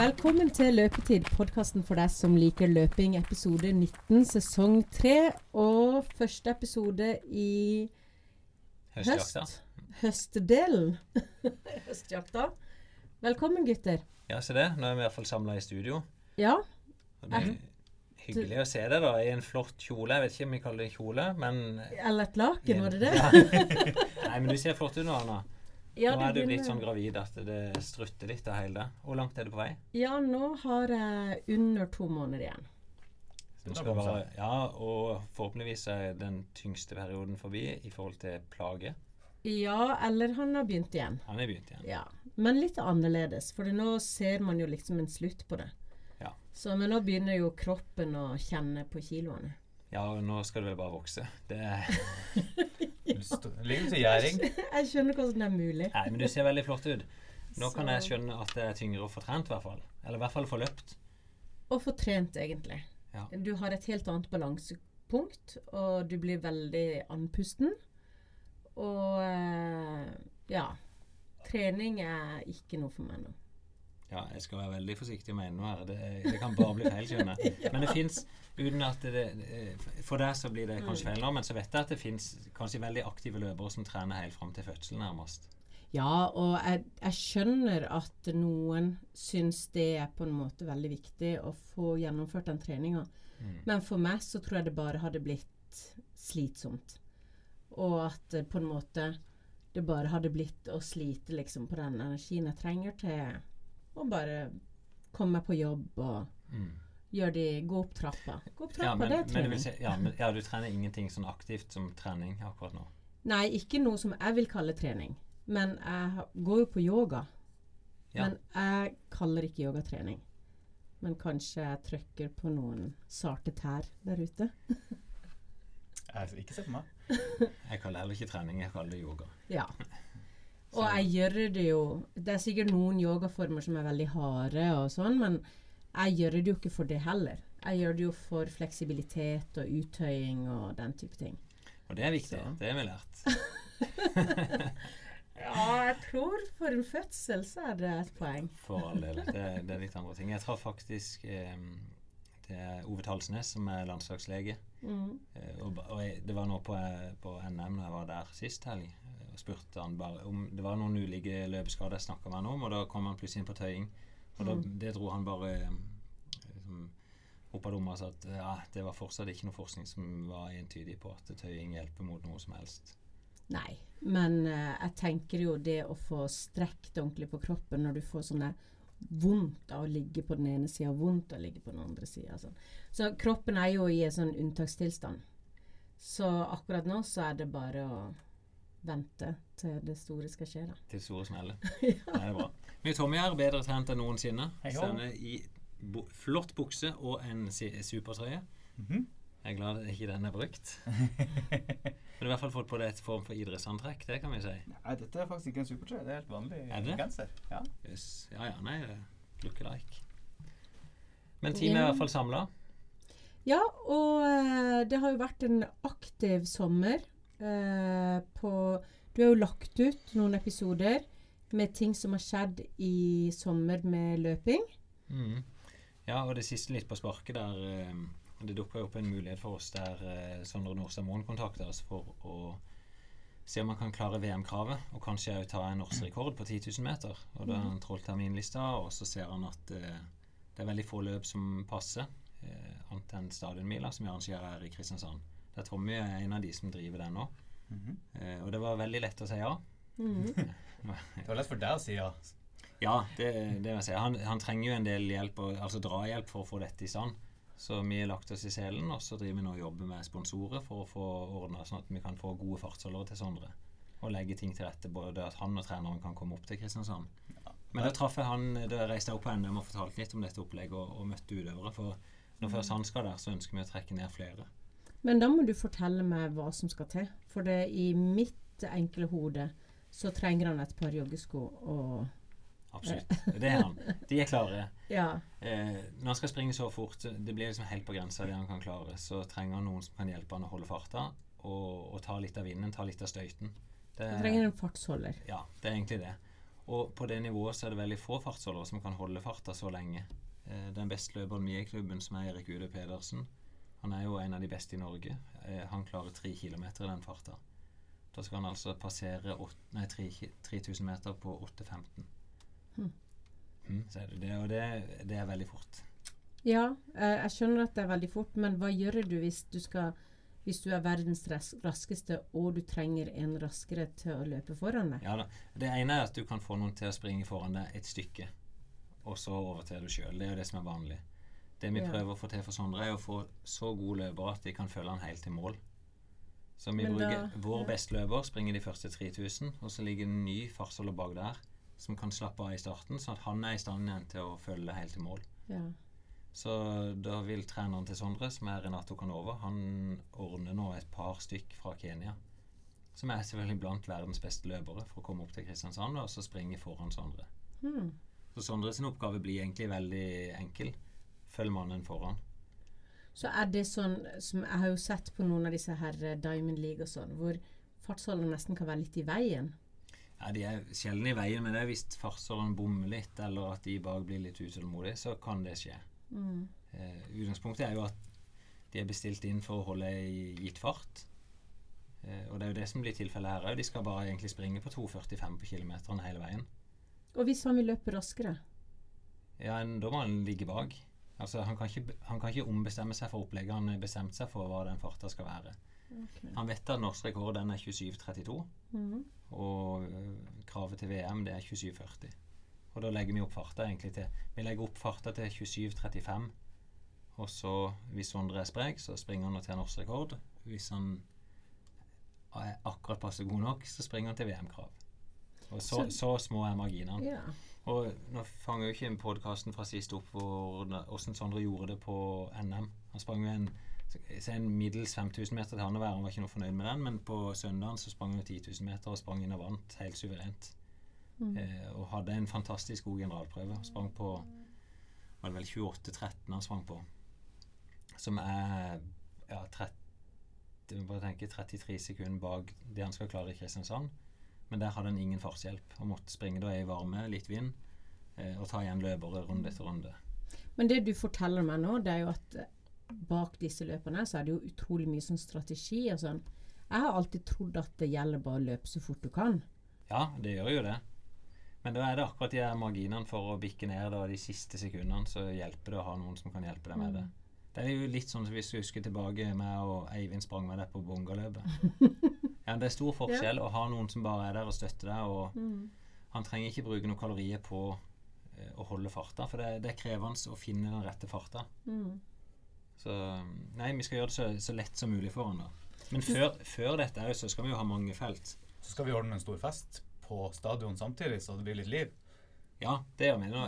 Velkommen til Løpetid, podkasten for deg som liker løping, episode 19, sesong 3. Og første episode i Høstjakta. høst. Høstdelen. Høstjakta. Velkommen, gutter. Ja, se det. Nå er vi i hvert fall samla i studio. Ja, det er hyggelig å se deg da, i en flott kjole. Jeg vet ikke om vi kaller det kjole, men eller et laken, var det det? Nei, men du ser flott ut nå, Anna. Ja, nå er du blitt sånn gravid at det strutter litt av hele det. Hvor langt er du på vei? Ja, nå har jeg under to måneder igjen. Skal være, ja, og forhåpentligvis er den tyngste perioden forbi i forhold til plage. Ja, eller han har begynt igjen. Han er begynt igjen. Ja, men litt annerledes, for nå ser man jo liksom en slutt på det. Ja. Så, men nå begynner jo kroppen å kjenne på kiloene. Ja, og nå skal du vel bare vokse. Det er, du til gjæring. Jeg skjønner hvordan det er mulig. nei, men du ser veldig flott ut. Nå kan jeg skjønne at det er tyngre å få trent, i hvert fall. Eller i hvert fall få løpt. Og få trent, egentlig. Ja. Du har et helt annet balansepunkt, og du blir veldig andpusten. Og eh, ja. Trening er ikke noe for meg nå. Ja, jeg skal være veldig forsiktig med ennå her. Det, det kan bare bli feil, skjønner jeg. Men det fins uten at det, det For deg så blir det kanskje feil nå, men så vet jeg at det fins kanskje veldig aktive løpere som trener helt fram til fødselen, nærmest. Ja, og jeg, jeg skjønner at noen syns det er på en måte veldig viktig å få gjennomført den treninga. Mm. Men for meg så tror jeg det bare hadde blitt slitsomt. Og at eh, på en måte det bare hadde blitt å slite liksom på den energien jeg trenger til å bare komme på jobb og Mm. gjøre de Gå opp trappa. Gå opp Ja, trappa, men, det er men, det trening. vil si, ja, men ja, du trener ingenting sånn aktivt som trening akkurat nå? Nei, ikke noe som jeg vil kalle trening. Men jeg går jo på yoga. Ja. Men jeg kaller ikke yoga trening. Men kanskje jeg trykker på noen sarte tær der ute. Jeg, ikke se på meg. Jeg kaller heller ikke trening, jeg kaller det yoga. Ja. Og jeg gjør det jo Det er sikkert noen yogaformer som er veldig harde og sånn, men jeg gjør det jo ikke for det heller. Jeg gjør det jo for fleksibilitet og uttøying og den type ting. Og det er viktig. Så. Det har vi lært. Ja, jeg tror for en fødsel så er det et poeng. For all del. Det, det er litt andre ting. Jeg traff faktisk eh, det er Ove Talsnes, som er landslagslege. Mm. Eh, og, og jeg, det var nå på, eh, på NM når jeg var der sist helg. Spurte han bare om det var noen ulike løpeskader jeg snakka med han om, og da kom han plutselig inn på tøying. Og da, det dro han bare eh, liksom, opp av lomma og sa at ja, det var fortsatt ikke noe forskning som var entydig på at tøying hjelper mot noe som helst. Nei, men uh, jeg tenker jo det å få strekt ordentlig på kroppen når du får sånne vondt av å ligge på den ene sida vondt av å ligge på den andre sida. Sånn. Så kroppen er jo i en sånn unntakstilstand. Så akkurat nå så er det bare å vente til det store skal skje, da. Til store smeller. Det er bra. Men Tommy er bedre trent enn noensinne. Hei, Så hå. er i bo flott bukse og en si- supertrøye. Mhm. Jeg er glad ikke den er brukt. Men du har i hvert fall fått på deg et form for idrettsantrekk, det kan vi si. Nei, dette er faktisk ikke en supertrøye. Det er helt vanlig Er det? genser. Ja. Yes. Ja ja, nei, look alike. Men teamet er i hvert fall samla. Ja, og eh, det har jo vært en aktiv sommer eh, på Du har jo lagt ut noen episoder med ting som har skjedd i sommer med løping. Mm. Ja, og det siste litt på sparket der eh, Det dukka opp en mulighet for oss der eh, Sondre Nordstad Moen kontakta oss for å se om han kan klare VM-kravet, og kanskje òg ta en norsk rekord på 10 000 meter. Og da har han trålt terminlista, og så ser han at eh, det er veldig få løp som passer, eh, annet enn stadionmila, som vi arrangerer her i Kristiansand. Der Tommy er en av de som driver den nå. Mhm. Eh, og det var veldig lett å si ja. Mhm. Det var lett for deg å si ja. Ja, det, det vil jeg si. Han, han trenger jo en del hjelp, og, altså drahjelp for å få dette i stand. Så vi har lagt oss i selen, og så driver vi nå og jobber med sponsorer for å få ordna sånn at vi kan få gode fartsholdere til Sondre. Og legge ting til rette, både at han og treneren kan komme opp til Kristiansand. Men da traff jeg han, da reiste jeg opp på NM og fortalte litt om dette opplegget, og, og møtte utøvere. For når først han skal der, så ønsker vi å trekke ned flere. Men da må du fortelle meg hva som skal til. For det i mitt enkle hode så trenger han et par joggesko og Absolutt. Det er han. De er klare. Ja. Eh, når han skal springe så fort, det blir liksom helt på grensa det han kan klare, så trenger han noen som kan hjelpe han å holde farta og, og ta litt av vinden, ta litt av støyten. Det, Han trenger en fartsholder. Ja, det er egentlig det. Og på det nivået så er det veldig få fartsholdere som kan holde farta så lenge. Eh, den beste løperen vi i klubben, som er Erik Ude Pedersen, han er jo en av de beste i Norge. Eh, han klarer tre kilometer i den farta. Da skal han altså passere 8, nei, tre ki- 3000 meter på 8,15. Hm. Mm, er det, det, og det, det er veldig fort. Ja, eh, jeg skjønner at det er veldig fort, men hva gjør du hvis du skal hvis du er verdens raskeste og du trenger en raskere til å løpe foran deg? Ja da. Det ene er at du kan få noen til å springe foran deg et stykke, og så over til deg sjøl. Det er jo det som er vanlig. Det vi prøver å få til for Sondre, er å få så gode løpere at de kan følge han helt til mål. Så vi da- bruker Vår beste løper springer de første 3000, og så ligger en ny fartsholder bak der som kan slappe av i starten, sånn at han er i stand igjen til å følge helt til mål. Ja. Så da vil treneren til Sondre, som er Renato Canova, han ordner nå et par stykk fra Kenya. Som er selvfølgelig blant verdens beste løpere for å komme opp til Kristiansand og så springe foran Sondre. Hmm. Så Sondres oppgave blir egentlig veldig enkel. Følg mannen foran. Så er det sånn som Jeg har jo sett på noen av disse her eh, Diamond League og sånn, hvor fartsholderen nesten kan være litt i veien. Ja, De er sjelden i veien, men det er hvis fartsholderen bommer litt, eller at de bak blir litt utålmodige, så kan det skje. Mm. Eh, utgangspunktet er jo at de er bestilt inn for å holde i gitt fart. Eh, og det er jo det som blir tilfellet her òg. De skal bare egentlig springe på 2,45 på kilometeren hele veien. Og hvis han vil løpe raskere? Ja, en- Da må han ligge bak. Altså, han kan, ikke, han kan ikke ombestemme seg for opplegget. Han har bestemt seg for hva den farta skal være. Han vet at norsk rekord den er 27,32, Mhm. og øh, kravet til VM det er 27,40. Og da legger vi opp farta egentlig til Vi legger opp farta til 27,35. Og så, hvis Sondre er sprek, så springer han til norsk rekord. Hvis han er akkurat passe god nok, så springer han til VM-krav. Og så, Så- så små er marginene. Ja. Og nå fanger jo ikke podkasten fra sist opp hvor, hvordan Sondre gjorde det på NM. Han sprang jo en, en middels 5000 meter til Hannevær. Han var ikke noe fornøyd med den, men på søndagen så sprang han 10 000 meter og sprang inn og vant helt suverent. Mm. Eh, og hadde en fantastisk god generalprøve. Sprang på var det vel 28-13 han sprang på. Som er ja, 30, jeg må bare tenke 33 sekunder bak det han skal klare i Kristiansand. Men der hadde han ingen fartshjelp og måtte springe da i varme, litt vind, eh, og ta igjen løpere runde etter runde. Men det du forteller meg nå, det er jo at eh, bak disse løperne så er det jo utrolig mye sånn strategi og sånn. Jeg har alltid trodd at det gjelder bare å løpe så fort du kan. Ja, det gjør jo det. Men da er det akkurat de her marginene for å bikke ned da, de siste sekundene, så hjelper det å ha noen som kan hjelpe deg med det. Det er jo litt sånn som hvis du husker tilbake med og Eivind sprang med deg på bongaløpet. Ja, det er stor forskjell å ha noen som bare er der og støtter deg, og han trenger ikke bruke noen kalorier på eh, å holde farta, for det, det er krevende å finne den rette farta. Mm. Så nei, vi skal gjøre det så, så lett som mulig for han da. Men før, før dette òg, så skal vi jo ha mange felt. Så skal vi ordne en stor fest på stadion samtidig, så det blir litt liv. Ja, det gjør vi. Nå,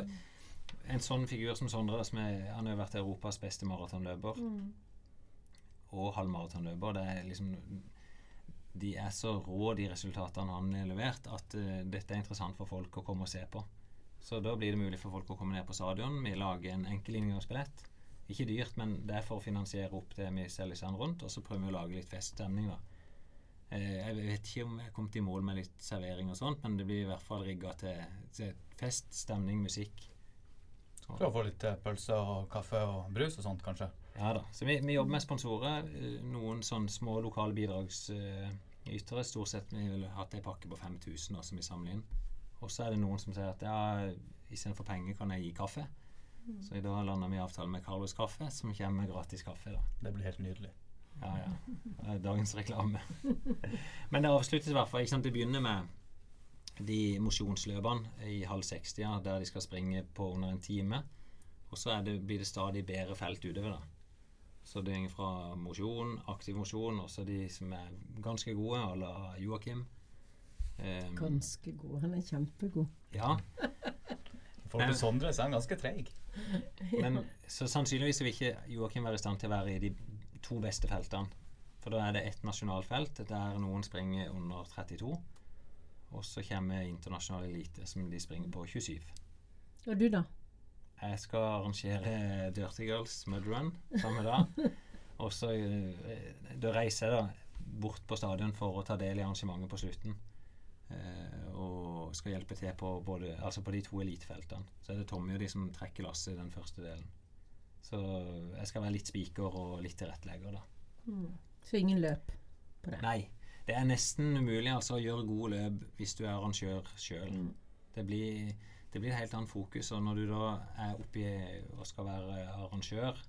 en sånn figur som Sondre, som er, han har jo vært Europas beste maratonløper og halvmaratonløper. Det er liksom De er så rå, de resultatene han har levert, at uh, dette er interessant for folk å komme og se på. Så da blir det mulig for folk å komme ned på stadion. Vi lager en enkel inngangsbillett. Ikke dyrt, men det er for å finansiere opp det vi selger sand rundt. Og så prøver vi å lage litt feststemning, da. Eh, jeg vet ikke om jeg kom i mål med litt servering og sånt, men det blir i hvert fall rigga til, til fest, stemning, musikk. Prøve å få litt eh, pølse og kaffe og brus og sånt, kanskje. Ja da. Så vi, vi jobber med sponsorer. eh, Noen sånn små lokale bidragsytere. Stort sett vi vil hatt ei pakke på 5000 som vi samler inn. Og så er det noen som sier at ja, istedenfor penger kan jeg gi kaffe. Så i dag lander vi avtale med Carlos Kaffe, som kommer med gratis kaffe. da. Det blir helt nydelig. Ja, ja. Dagens reklame. Men det avsluttes i hvert fall. Ikke sant? Det begynner med de mosjonsløpene i halv 60 der de skal springe på under en time. Og så er det, blir det stadig bedre felt utover. da. Så det går fra mosjon, aktiv mosjon, også de som er ganske gode, à la Joakim. Um, Ganske god. Han er kjempegod. ja, For men, Sondre så er han ganske treig. men så sannsynligvis vil ikke Joakim være i stand til å være i de to beste feltene. For da er det ett nasjonalfelt der noen springer under 32. Og så kommer internasjonal elite, som de springer på 27. Og du, da? Jeg skal arrangere Dirty Girls Mud Run samme dag. Og så eh, Da reiser jeg da bort på stadion for å ta del i arrangementet på slutten. Eh, og skal hjelpe til på, både, altså på de to elitefeltene. Så er det Tommy og de som trekker lasset i den første delen. Så jeg skal være litt spiker og litt tilrettelegger, da. Mm. Så ingen løp på det? Nei. Det er nesten umulig altså, å gjøre gode løp hvis du er arrangør sjøl. Mm. Det, blir, det blir et helt annet fokus. Og når du da er oppi og skal være arrangør,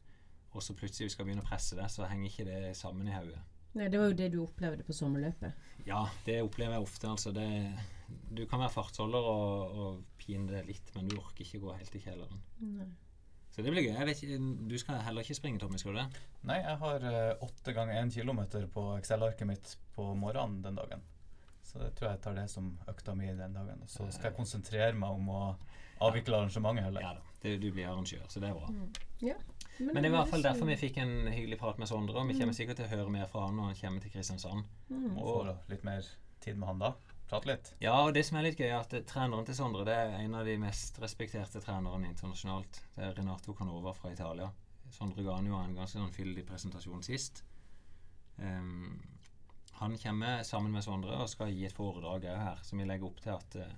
og så plutselig skal begynne å presse det, så henger ikke det sammen i hodet. Nei, Det var jo det du opplevde på sommerløpet. Ja, det opplever jeg ofte. Altså det, du kan være fartsholder og, og pine det litt, men du orker ikke gå helt i kjelleren. Nei. Så det blir gøy. Jeg vet ikke, du skal heller ikke springe, Tommy, skal du det? Nei, jeg har eh, åtte ganger én kilometer på Excel-arket mitt på morgenen den dagen. Så det tror jeg tar det som økta mi den dagen. Og så skal jeg konsentrere meg om å avvikle arrangementet heller. Ja da. Det, du blir arrangør, så det er bra. Mm. Ja. Men det er i hvert fall derfor vi fikk en hyggelig prat med Sondre, og vi kommer sikkert til å høre mer fra han når han kommer til Kristiansand. mm. Må få litt mer tid med han da. Prate litt. Ja, og det som er litt gøy, er at eh, treneren til Sondre det er en av de mest respekterte trenerne internasjonalt. Det er Renato Canova fra Italia. Sondre ga han jo en ganske sånn fyldig presentasjon sist. Ehm, han kommer sammen med Sondre og skal gi et foredrag òg her, som vi legger opp til at eh,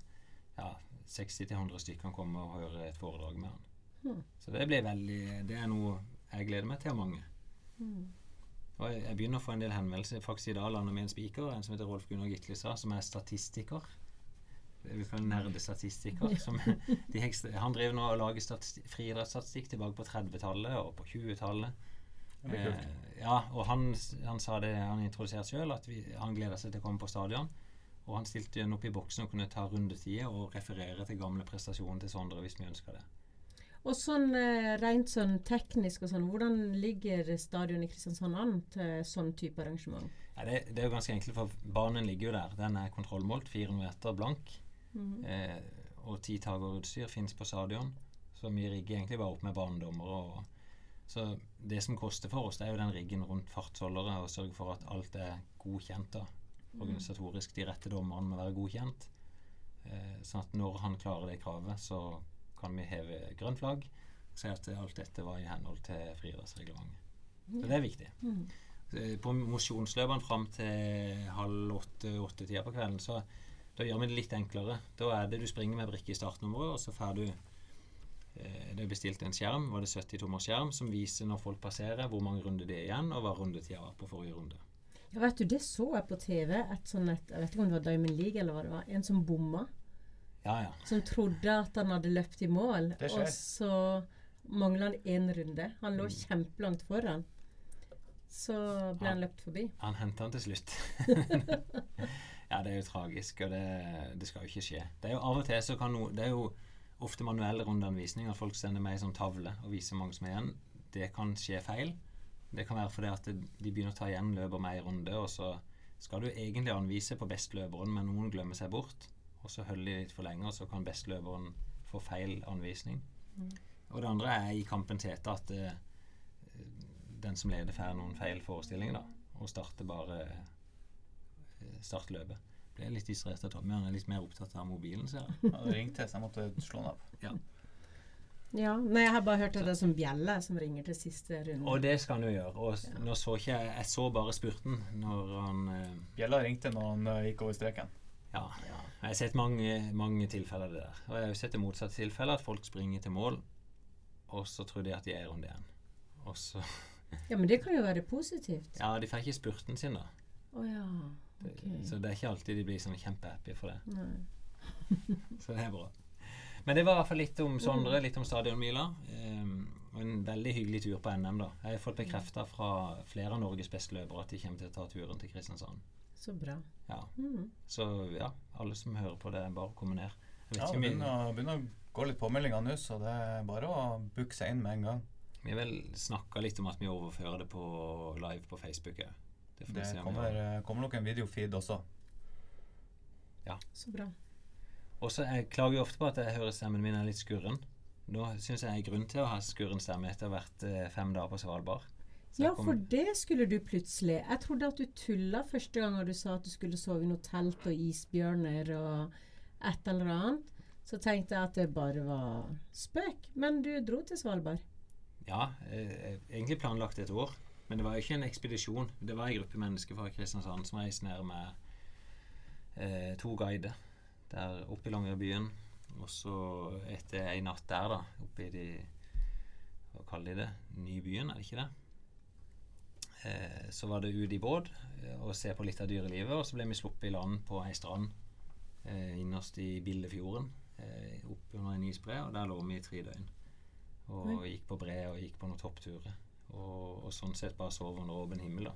ja, 60-100 stykker kan komme og høre et foredrag med han. Mm. Så det blir veldig Det er noe jeg gleder meg til av mange. Mm. Og jeg, jeg begynner å få en del henvendelser. Faktisk i dag lander vi en spiker, en som heter Rolf Gunnar Gitlestad, som er statistiker. Vi kaller nerdestatistiker. Som, de han driver nå og lager stati- friidrettsstatistikk tilbake på 30-tallet og på 20-tallet. Eh, ja, og han, han sa det, han introduserte sjøl, at vi, han gleder seg til å komme på stadion. Og han stilte igjen opp i boksen og kunne ta rundetider og referere til gamle prestasjoner til Sondre hvis vi ønska det. Og sånn eh, rent sånn teknisk og sånn, hvordan ligger stadion i Kristiansand an til sånn type arrangement? Ja, det, det er jo ganske enkelt, for banen ligger jo der. Den er kontrollmålt, 400 meter blank. Mhm. Eh, og ti tagerutstyr fins på stadion. Så vi rigger egentlig bare opp med banedommere. Og, så det som koster for oss, det er jo den riggen rundt fartsholdere og sørge for at alt er godkjent. da Organisatorisk. De rette dommerne må være godkjent. Eh, sånn at når han klarer det kravet, så kan vi heve grønt flagg og si at alt dette var i henhold til friidrettsreglementet. Så det er viktig. Mhm. Eh, På mosjonsløpene fram til halv åtte-åtte-tida på kvelden, så da gjør vi det litt enklere. Da er det du springer med brikke i startnummeret, og så får du Det er bestilt en skjerm, var det 70 tommer skjerm, som viser når folk passerer, hvor mange runder det er igjen, og hva rundetida var på forrige runde. Ja, vet du, det så jeg på TV. Et sånt, et, jeg vet ikke om det var Diamond League eller hva det var. En som bomma. Ja, ja. Som trodde at han hadde løpt i mål. Det skjer. Og så mangla han én runde. Han lå kjempelangt foran. Så ble han løpt forbi. Han henta han til slutt. ja, det er jo tragisk, og det, det skal jo ikke skje. Det er jo Av og til så kan noe Det er jo ofte manuell rundeanvisning, at folk sender meg en sånn tavle og viser mange som er igjen. Det kan skje feil. Det kan være fordi at de begynner å ta igjen løper med en runde, og så skal du egentlig anvise på bestløperen, men noen glemmer seg bort. Og så holder de litt for lenge, og så kan bestløperen få feil anvisning. Og det andre er i kampen hete at uh, den som leder, får noen feil forestillinger, da. Og starter bare uh, starter løpet. Ble litt distrahert av Tommy. Han er litt mer opptatt av mobilen, ser jeg. Det ringte, så jeg måtte slå den av. Ja. Ja, Nei, jeg har bare hørt at det er som bjelle som ringer til siste runde. Og det skal han jo gjøre. Og ja. nå så ikke jeg Jeg så bare spurten når han eh, Bjella ringte når han eh, gikk over streken. Ja. Jeg har sett mange, mange tilfeller av det der. Og jeg har jo sett det motsatte tilfellet, at folk springer til mål, og så tror de at de er i runde én. Og så Ja, men det kan jo være positivt. Ja, de får ikke spurten sin, da. Å ja. Det, Ok. Så det er ikke alltid de blir sånn kjempehappy for det. Så det er bra. Men det var i hvert fall litt om Sondre, litt om stadionmila. Um, og en veldig hyggelig tur på NM, da. Jeg har fått bekrefta fra flere av Norges beste løpere at de kommer til å ta turen til Kristiansand. Så bra. Ja. Mm. Så ja, alle som hører på det, bare å komme ned. Ja, det begynner, begynner å gå litt påmeldinger nå, så det er bare å booke seg inn med en gang. vi har vel snakka litt om at vi overfører det på live på Facebook òg. Det får Det se kommer, eh, kommer nok en videofeed også. Ja. Så bra. Og så Jeg klager jo ofte på at jeg hører stemmen min er litt skurren. Nå syns jeg er grunn til å ha skurren stemme etter vært eh, fem dager på Svalbard. Ja, for det skulle du plutselig. Jeg trodde at du tulla første gang du sa at du skulle sove i noe telt og isbjørner og et eller annet. Så tenkte jeg at det bare var spøk. Men du dro til Svalbard. Ja, eh, egentlig planlagt et år. Men det var jo ikke en ekspedisjon. Det var en gruppe mennesker fra Kristiansand som reiste ned med eh, to guider der oppe i Longyearbyen. Og så etter ei natt der, da, oppe i de Hva kaller de det? Nybyen, er det ikke det? Eh, så var det ut i båt eh, og se på litt av dyrelivet, og så ble vi sluppet i land på ei strand eh, innerst i Billefjorden, eh, oppe under en isbre, og der lå vi i tre døgn. Og gikk på bre og gikk på noen toppturer. Og, og sånn sett bare sove under åpen himmel, da.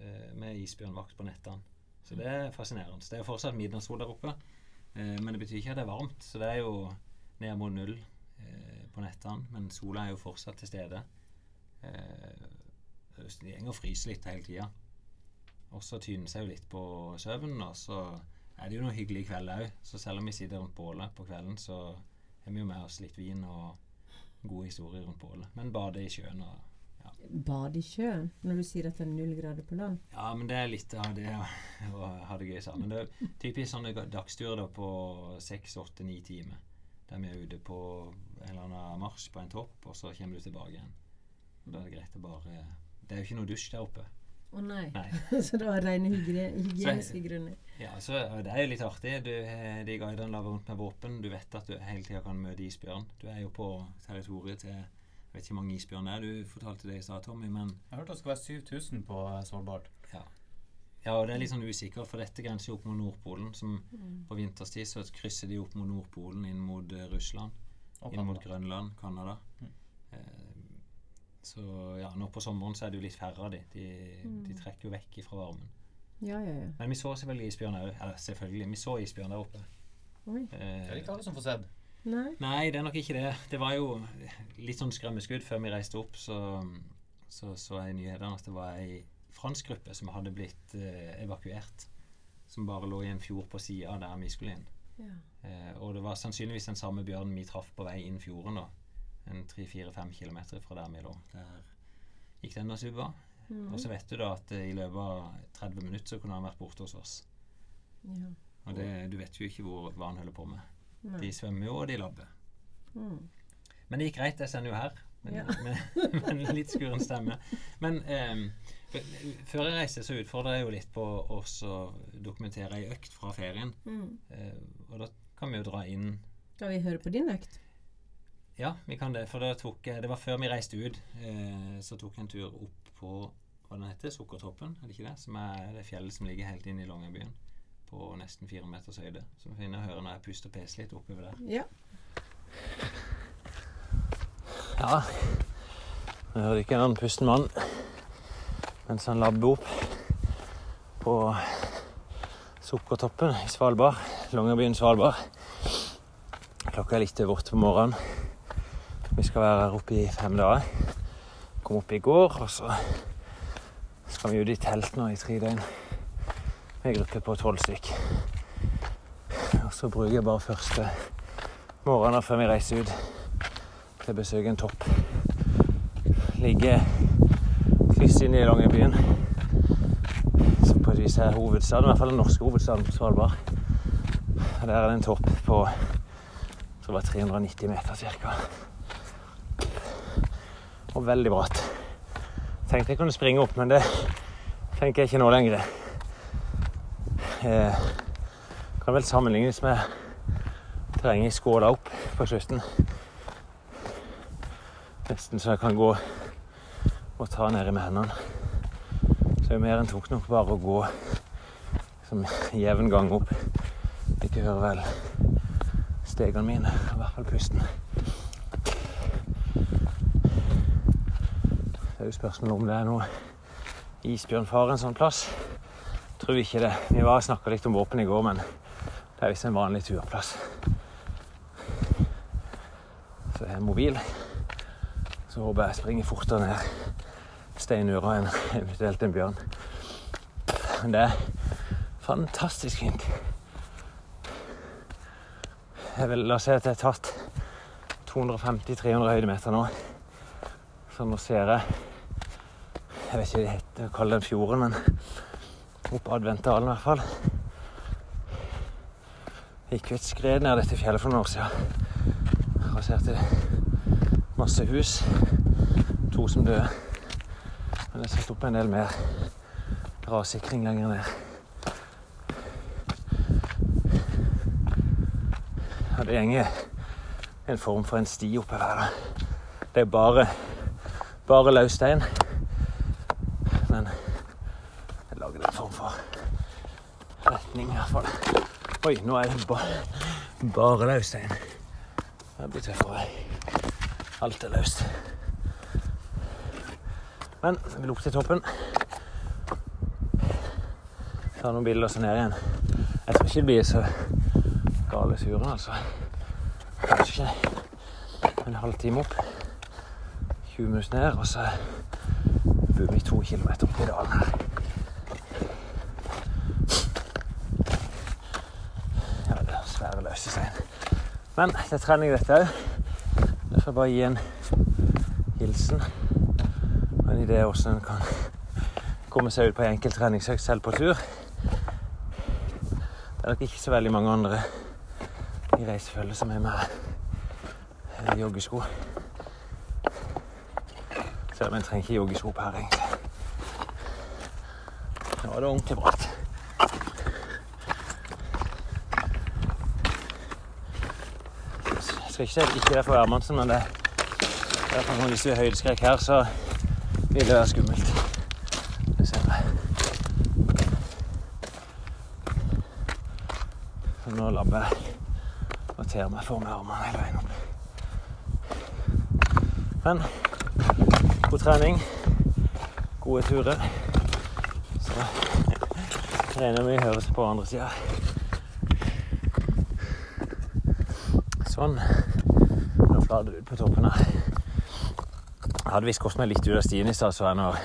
Eh, med isbjørnvakt på nettene. Så det er fascinerende. Det er fortsatt midnattssol der oppe, eh, men det betyr ikke at det er varmt. Så det er jo ned mot null eh, på nettene, men sola er jo fortsatt til stede. Eh, det går og fryser litt hele tida. Og så tyner seg jo litt på søvnen, og så er det jo noen hyggelige kvelder òg. Så selv om vi sitter rundt bålet på kvelden, så har vi jo med oss litt vin og gode historier rundt bålet. Men bade i sjøen og Bade i sjøen når du sier at det er null grader på land? Ja, men det er litt av det å, ha det gøy sammen. Det er typisk sånne dagsturer da på seks, åtte, ni timer. Der vi er ute på en eller annen marsj på en topp, og så kommer du tilbake igjen. Og Da er det greit å bare Det er jo ikke noe dusj der oppe. Å nei. Nei. så det var rene hygieniske grunner. Ja, så Det er jo litt artig. Du, eh, de guidene laver rundt med våpen. Du vet at du hele tida kan møte isbjørn. Du er jo på territoriet til Jeg vet ikke hvor mange isbjørn det er. Du fortalte det i stad, Tommy, men Jeg hørte det skulle være 7000 på eh, Svalbard. ja. ja. Og det er litt sånn usikkert, for dette grenser jo opp mot Nordpolen. Som på vinterstid så krysser de opp mot Nordpolen inn mot eh, Russland. Og inn mot Grønland, Canada. Mm. Eh, så ja, nå på sommeren så er det jo litt færre av de. De, de trekker jo vekk fra varmen. Ja, ja, ja. Men vi så selvfølgelig isbjørn selvfølgelig, vi så isbjørn der oppe. Oi. Det Eh, er ikke alle som får sett. Nei. nei, det er nok ikke det. Det var jo litt sånn skremmeskudd før vi reiste opp. Så så, så jeg i nyhetene at det var ei fransk gruppe som hadde blitt eh, evakuert. Som bare lå i en fjord på sida der vi skulle inn. Ja. Eh, og det var sannsynligvis den samme bjørnen vi traff på vei inn fjorden. da En 3-4-5 km fra der vi lå. Der gikk den og subba. Mm. Og så vet du da at eh, i løpet av 30 minutter så kunne han vært borte hos oss. ja. Og det, du vet jo ikke hvor, hva han holder på med. Nei. De svømmer jo, og de labber. Mm. Men det gikk greit, jeg sender jo her. Men, Ja. med, med litt skuren stemme. Men eh, før jeg reiste, så utfordra jeg jo litt på å dokumentere ei økt fra ferien. Mm. Eh, og da kan vi jo dra inn Skal vi høre på din økt? Ja, vi kan det. For da tok Det var før vi reiste ut. Eh, så tok jeg en tur opp på hva den heter, Sukkertoppen, er det ikke det? Som er det fjellet som ligger helt inne i Longyearbyen. På nesten fire meters høyde. Så vi finner å høre når jeg puster og peser litt oppover der. Ja. Ja, jeg hørte ikke en annen pusten mann mens han labber opp på Sukkertoppen i Svalbard. Longyearbyen Svalbard. Klokka er litt over åtte på morgenen. Vi skal være her oppe i fem dager. Kom opp i går, og så skal vi ut i telt nå i tre døgn. En gruppe på tolv stykk. Og så bruker jeg bare første morgenen før vi reiser ut til å besøke en topp. Ligger kryss inne i Longyearbyen. Som på et vis er hovedstaden, i hvert fall den norske hovedstaden på Svalbard. Og der er det en topp på jeg tror det var 390 meter ca. Og veldig bratt. Tenkte jeg kunne springe opp, men det tenker jeg ikke nå lenger. Eh, kan vel sammenlignes med terrenget Skåla opp på slutten. Nesten så jeg kan gå og ta nedi med hendene. Så det er mer enn tungt nok bare å gå som jevn gang opp. Ikke hører vel stegene mine, i hvert fall pusten. Det er jo spørsmålet om det er noe isbjørnfare en sånn plass. Tror ikke det. Vi var snakka litt om våpen i går, men det er visst en vanlig turplass. Så jeg er mobil. Så håper jeg springer fortere ned steinura enn eventuelt en bjørn. Men det er fantastisk fint. Jeg vil la oss si at jeg har tatt 250-300 høydemeter nå. Så nå ser jeg Jeg vet ikke hva det heter å kalle den fjorden, men opp Adventdalen, i hvert fall. Gikk jo et skred ned dette fjellet for noen år siden. Raserte masse hus. To som døde. Men jeg er satt opp en del mer rassikring lenger ned. Ja, det går en form for en sti oppe her. Da. Det er bare, bare løvstein. Fall. Oi, nå er det ba bare løs stein. Det blir tøffere. Alt er løst. Men vi lukter toppen. Ta noen bilder og så ned igjen. Jeg tror ikke det blir så gale turen, altså. Kanskje en halvtime opp. 20 minutter ned, og så bor vi to kilometer opp i dalen her. Ja, det er svære løse stein. Men det er trening, dette òg. Derfor bare gi en hilsen og en idé hvordan en kan komme seg ut på en enkel treningsøkt selv på tur. Det er nok ikke så veldig mange andre i reisefølget som er med joggesko. Selv om en trenger ikke joggesko på her, egentlig. Nå er det ordentlig bratt. Jeg skal ikke si at ikke det er for Hermansen, men det er for sånn hvis du er høydeskrekk her, så vil det være skummelt. Det ser jeg. Nå labber jeg og ter meg for med armene hele veien opp. Men god trening, gode turer. Så regner vi høres på andre sida. Sånn. Flater ut på toppen her. Jeg hadde visst gått meg litt ut av stien i stad, så jeg når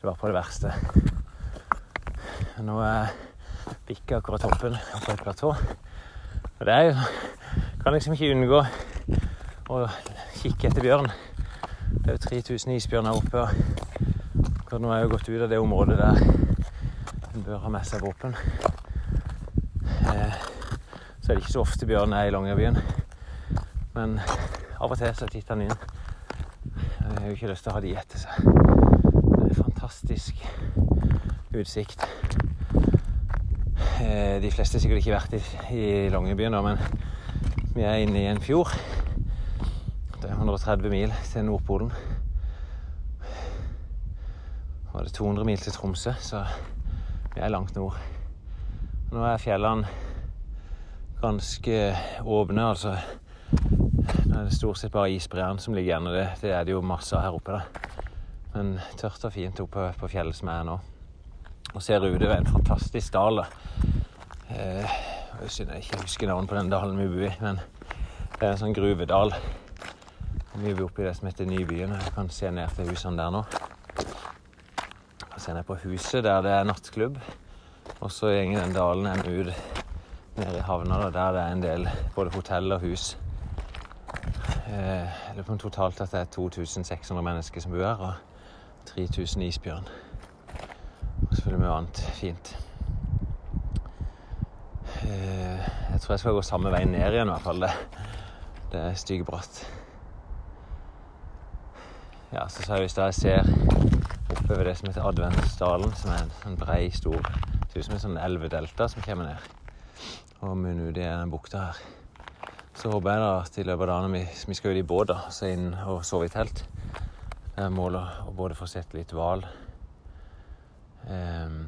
det var på det verste. Nå er jeg akkurat toppen på et platå. Og det er jo Kan liksom ikke unngå å kikke etter bjørn. Det er jo 3000 isbjørner oppe, og nå er jeg jo gått ut av det området der en bør ha med seg våpen. Eh, så er det ikke så ofte bjørn er i Longyearbyen. Men av og til så titter han inn. Jeg har jo ikke lyst til å ha de etter seg. Det er fantastisk utsikt. Eh, De fleste har sikkert ikke vært i, i Longyearbyen men vi er inne i en fjord. Det er 130 mil til Nordpolen. Og det er 200 mil til Tromsø, så vi er langt nord. Nå er fjellene ganske åpne, altså. Nå er det stort sett bare isbreene som ligger igjen, og det, det er det jo masse her oppe. da. Men tørt og fint oppe på fjellet som er nå. Og ser ved en fantastisk dal. da. Eh, synd jeg ikke husker navnet på den dalen vi bor i, men det er en sånn gruvedal. Vi bor oppe i det som heter Nybyen. og Jeg kan se ned til husene der nå. Og se ned på huset der det er nattklubb. Og så går den dalen en ut nede i havna, der det er en del både hotell og hus. Eh, Jeg lurer på om totalt at det er 2600 mennesker som bor her, og 3000 isbjørn. Og selvfølgelig mye annet fint. Eh, Jeg tror jeg skal gå samme vei ned igjen, i hvert fall. Det, det er styggebratt. Ja, så sa jeg hvis jeg ser oppover det som heter Adventsdalen, som er en sånn brei, stor Ser ut som en sånn elvedelta som kommer ned og munner ut i den bukta her. Så håper jeg da at i løpet av dagen vi, vi skal ut i båt så inn og sove i telt. Det er målet å både få sett litt hval um,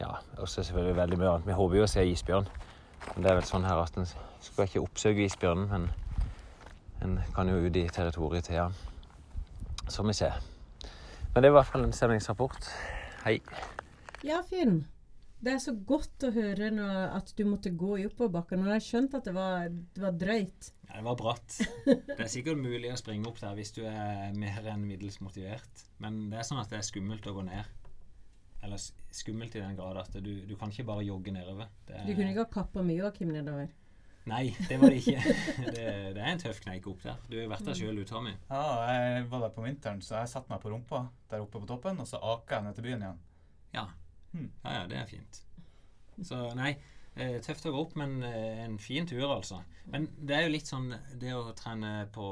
Ja, og så selvfølgelig veldig mye annet. Vi håper jo å se isbjørn. Men det er vel sånn her at en skal ikke oppsøke isbjørnen, men en kan jo ut i territoriet til han. Så vi ser. Men det var i hvert fall en stemningsrapport. Hei. Ja, Finn. Det er så godt å høre nå at du måtte gå i oppoverbakken. Nå har jeg skjønt at det var, det var drøyt. Ja, det var bratt. Det er sikkert mulig å springe opp der hvis du er mer enn middels motivert. Men det er sånn at det er skummelt å gå ned. Eller skummelt i den grad at du, du kan ikke bare jogge nedover. Det er, Du kunne ikke ha kappa med Joakim nedover. Nei, det var det ikke. Det, det er en tøff kneik opp der. Du har vært der sjøl, du, Tommy. Ja, jeg var der på vinteren, så jeg satte meg på rumpa der oppe på toppen, og så aka jeg ned til byen igjen. Ja. Hmm. ja, ja, det er fint. Så nei, eh, tøft å gå opp, men eh, en fin tur, altså. Men det er jo litt sånn det å trene på,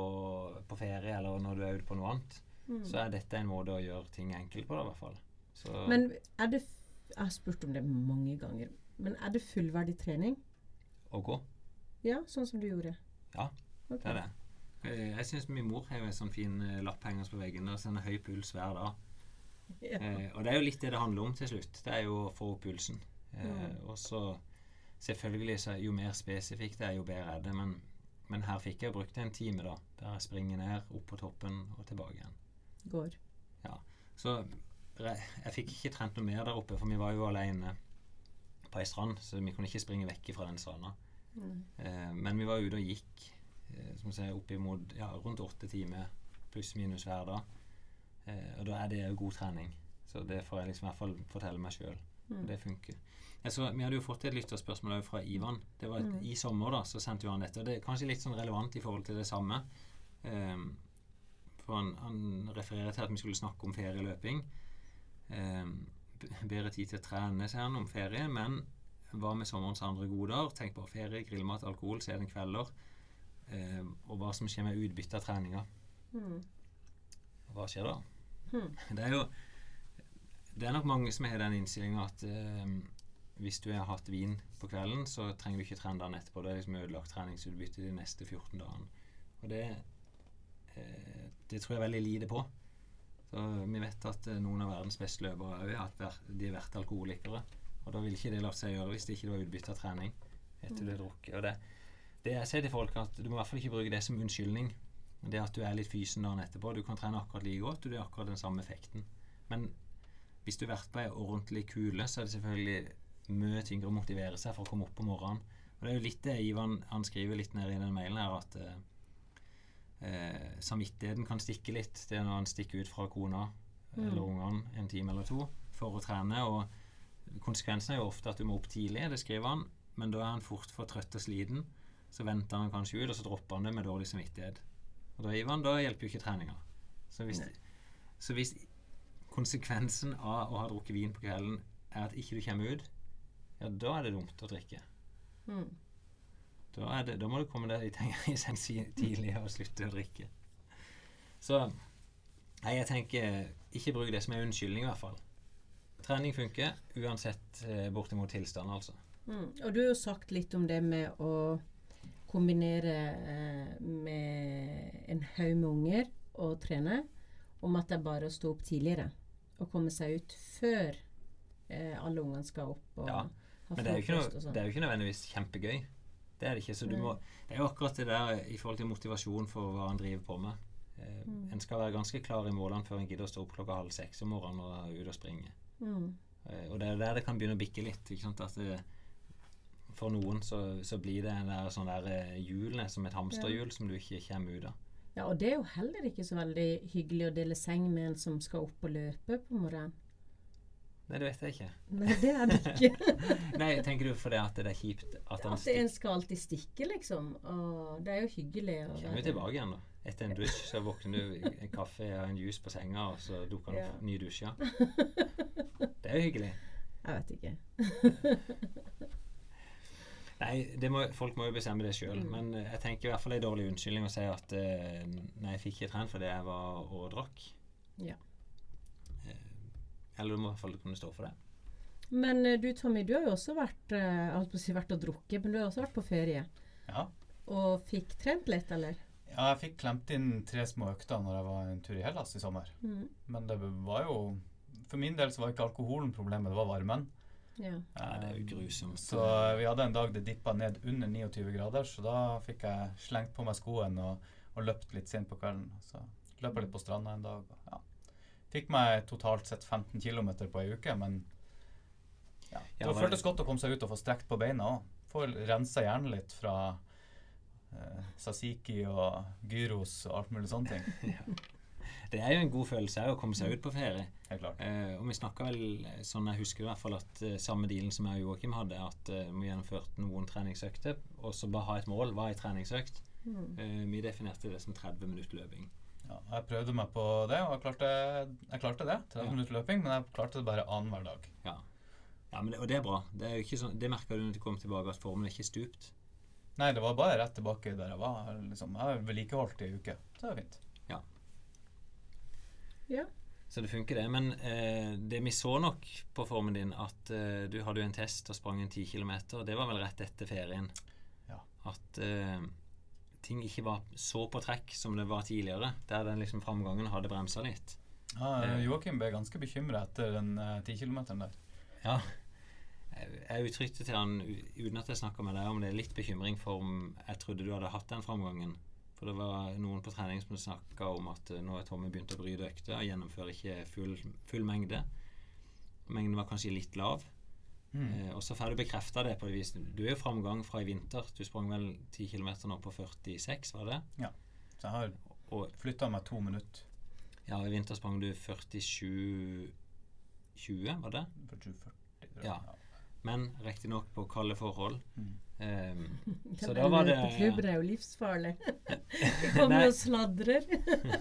på ferie, eller når du er ute på noe annet, så er dette en måte å gjøre ting enkelt på, da, i hvert fall. Så Men er det Jeg har spurt om det mange ganger. Men er det fullverdig trening? å gå. Ja, sånn som du gjorde. Ja, okay. Det er det. Eh, Jeg syns min mor har en sånn fin eh, lapp hengende på veggen og sender høy puls hver dag. Ja. Eh, og det er jo litt det det handler om til slutt. Det er jo å få opp pulsen. Eh, Mm. Og så selvfølgelig så jo mer spesifikt det er, jo bedre er det. Men, men her fikk jeg brukt en time, da. Der jeg springer ned, opp på toppen og tilbake igjen. Går. Så re- jeg fikk ikke trent noe mer der oppe, for vi var jo alene på ei strand, så vi kunne ikke springe vekk fra den stranda. Mm. Eh, men vi var ute og gikk eh, som sier, oppimot ja, rundt åtte timer pluss minus hver dag. Eh, og da er det jo god trening. Så det får jeg liksom i hvert fall fortelle meg sjøl. Mm. Det funker. Jeg så, vi hadde jo fått et lytterspørsmål fra Ivan. Det var et, Mm. I sommer da, så sendte han dette. og Det er kanskje litt sånn relevant i forhold til det samme. Um, for han, han refererer til at vi skulle snakke om ferieløping. Um, bedre tid til å trene, sier han, om ferie. Men hva med sommerens andre goder? Tenk på ferie, grillmat, alkohol, sene kvelder. Um, og hva som skjer med utbytte av treninga. Mm. Hva skjer da? Mm. Det er jo Det er nok mange som har den innstillinga at eh, hvis du har hatt vin på kvelden, så trenger du ikke trene dagen etterpå. Det er liksom ødelagt treningsutbytte de neste 14 dagene. Og det eh, Det tror jeg veldig lite på. Så Vi vet at eh, noen av verdens beste løpere òg har vært alkoholikere. Og da vil ikke det la seg gjøre hvis det ikke var utbytte av trening etter du har drukket. Og det, det jeg sier til folk, at du må i hvert fall ikke bruke det som unnskyldning. Det at du er litt fysen dagen etterpå. Du kan trene akkurat like godt, og det er akkurat den samme effekten. Men hvis du har vært på ei ordentlig kule, så er det selvfølgelig mye tyngre å motivere seg for å komme opp på morgenen. Og det er jo litt det Ivan han skriver litt nede i den mailen her, at eh, eh, samvittigheten kan stikke litt. Det er når han stikker ut fra kona eller ungene en time eller to for å trene. Og konsekvensen er jo ofte at du må opp tidlig, det skriver han, men da er han fort for trøtt og sliten. Så venter han kanskje ut, og så dropper han det med dårlig samvittighet. Og da, Ivan, da hjelper jo ikke treninga. Så hvis, så hvis konsekvensen av å ha drukket vin på kvelden er at ikke du kommer ut, ja, da er det dumt å drikke. Mm. Da, er det, da må du komme deg i seng tidlig og slutte å drikke. Så nei, jeg tenker ikke bruk det som en unnskyldning, i hvert fall. Trening funker uansett eh, bortimot tilstand, altså. Mm. Og du har jo sagt litt om det med å kombinere eh, med en haug med unger og trene. Om at det er bare å stå opp tidligere og komme seg ut før eh, alle ungene skal opp og Ja, ha Men det er, jo ikke noe, sånn. det er jo ikke nødvendigvis kjempegøy. Det er det ikke. Så du Nei. må, det er jo akkurat det der i forhold til motivasjon for hva en driver på med. Eh, Mm. En skal være ganske klar i målene før en gidder å stå opp klokka halv seks om morgenen og ute og springe. Mm. Eh, og det er der det kan begynne å bikke litt. Ikke sant? At det, for noen så, så blir det der, sånn der eh, hjulene som et hamsterhjul som du ikke kommer ut av. Ja, og det er jo heller ikke så veldig hyggelig å dele seng med en som skal opp og løpe på morgenen. Nei, det vet jeg ikke. Nei, det er det ikke. Nei, Tenker du fordi at det er kjipt at han At en skal alltid stikke, liksom. Og det er jo hyggelig å Kommer tilbake igjen, da. Etter en dusj så våkner du en kaffe og en juice på senga, og så dukker han Ja. opp ny dusj. Det er jo hyggelig. Jeg vet ikke. Nei, det må, folk må jo bestemme det sjøl. Mm. Men eh, jeg tenker i hvert fall en dårlig unnskyldning å si at uh, nei, jeg fikk ikke trent fordi jeg var og drakk. Ja. Uh, eller du må i hvert fall kunne stå for det. Men du Tommy, du har jo også vært, på å si vært og drukket, men du har også vært på ferie. Ja. Og fikk trent litt, eller? ja, jeg fikk klemt inn tre små økter når jeg var en tur i Hellas i sommer. Mm. Men det var jo For min del så var ikke alkoholen problemet, det var varmen. Ja. Ja, det er jo grusomt. Så vi hadde en dag det dippa ned under 29 grader, så da fikk jeg slengt på meg skoen og, og løpt litt sent på kvelden. Så løp jeg litt på stranda en dag. Og, ja. Fikk meg totalt sett 15 km på ei uke, men ja, det Ja, men- føltes godt å komme seg ut og få strekt på beina òg. Få rensa hjernen litt fra eh, sasiki og gyros og alt mulig sånne ting. Det er jo en god følelse å komme seg ut på ferie. Helt klart. Eh, og vi snakka vel, sånn jeg husker i hvert fall, at eh, samme dealen som jeg og Joakim hadde, at eh, vi gjennomførte noen treningsøkter, og så bare ha et mål. Hva er en treningsøkt? Mm. Eh, vi definerte det som 30 minutter løping. Ja, jeg prøvde meg på det, og jeg klarte, jeg klarte det. 30 Ja. minutter løping, men jeg klarte det bare annenhver dag. Ja. ja men det, og det er bra. Det, er jo ikke sånn, det merka du når du kom tilbake, at formen er ikke stupt. Nei, det var bare rett tilbake der jeg var. Liksom. Jeg har vedlikeholdt i ei uke. Så det er fint. Ja. Så det funker, det. Men eh, det vi så nok på formen din, at eh, du hadde jo en test og sprang en 10 km. Det var vel rett etter ferien? Ja. at eh, ting ikke var så på trekk som det var tidligere. Der den liksom framgangen hadde bremsa litt. Ja, Joakim ble ganske bekymra etter den ti uh, kilometeren der. Ja. Jeg, jeg uttrykte til han uten at jeg snakka med deg om det, litt bekymring for om jeg trodde du hadde hatt den framgangen. For det var noen på trening som snakka om at uh, nå er Tommy begynt å bryte økter og gjennomfører ikke full, full mengde. Mengden var kanskje litt lav. Mm. Eh, og så får du bekrefta det på det viset. Du er jo framgang fra i vinter. Du sprang vel 10 km nå på 46, var det? Ja. Så jeg har flytta meg to minutter. Ja, i vinter sprang du 47 20, var det? 47-40, tror jeg. Ja. Men riktignok på kalde forhold. Mm. Um, så da var det På klubben er jo livsfarlig. De kommer og sladrer.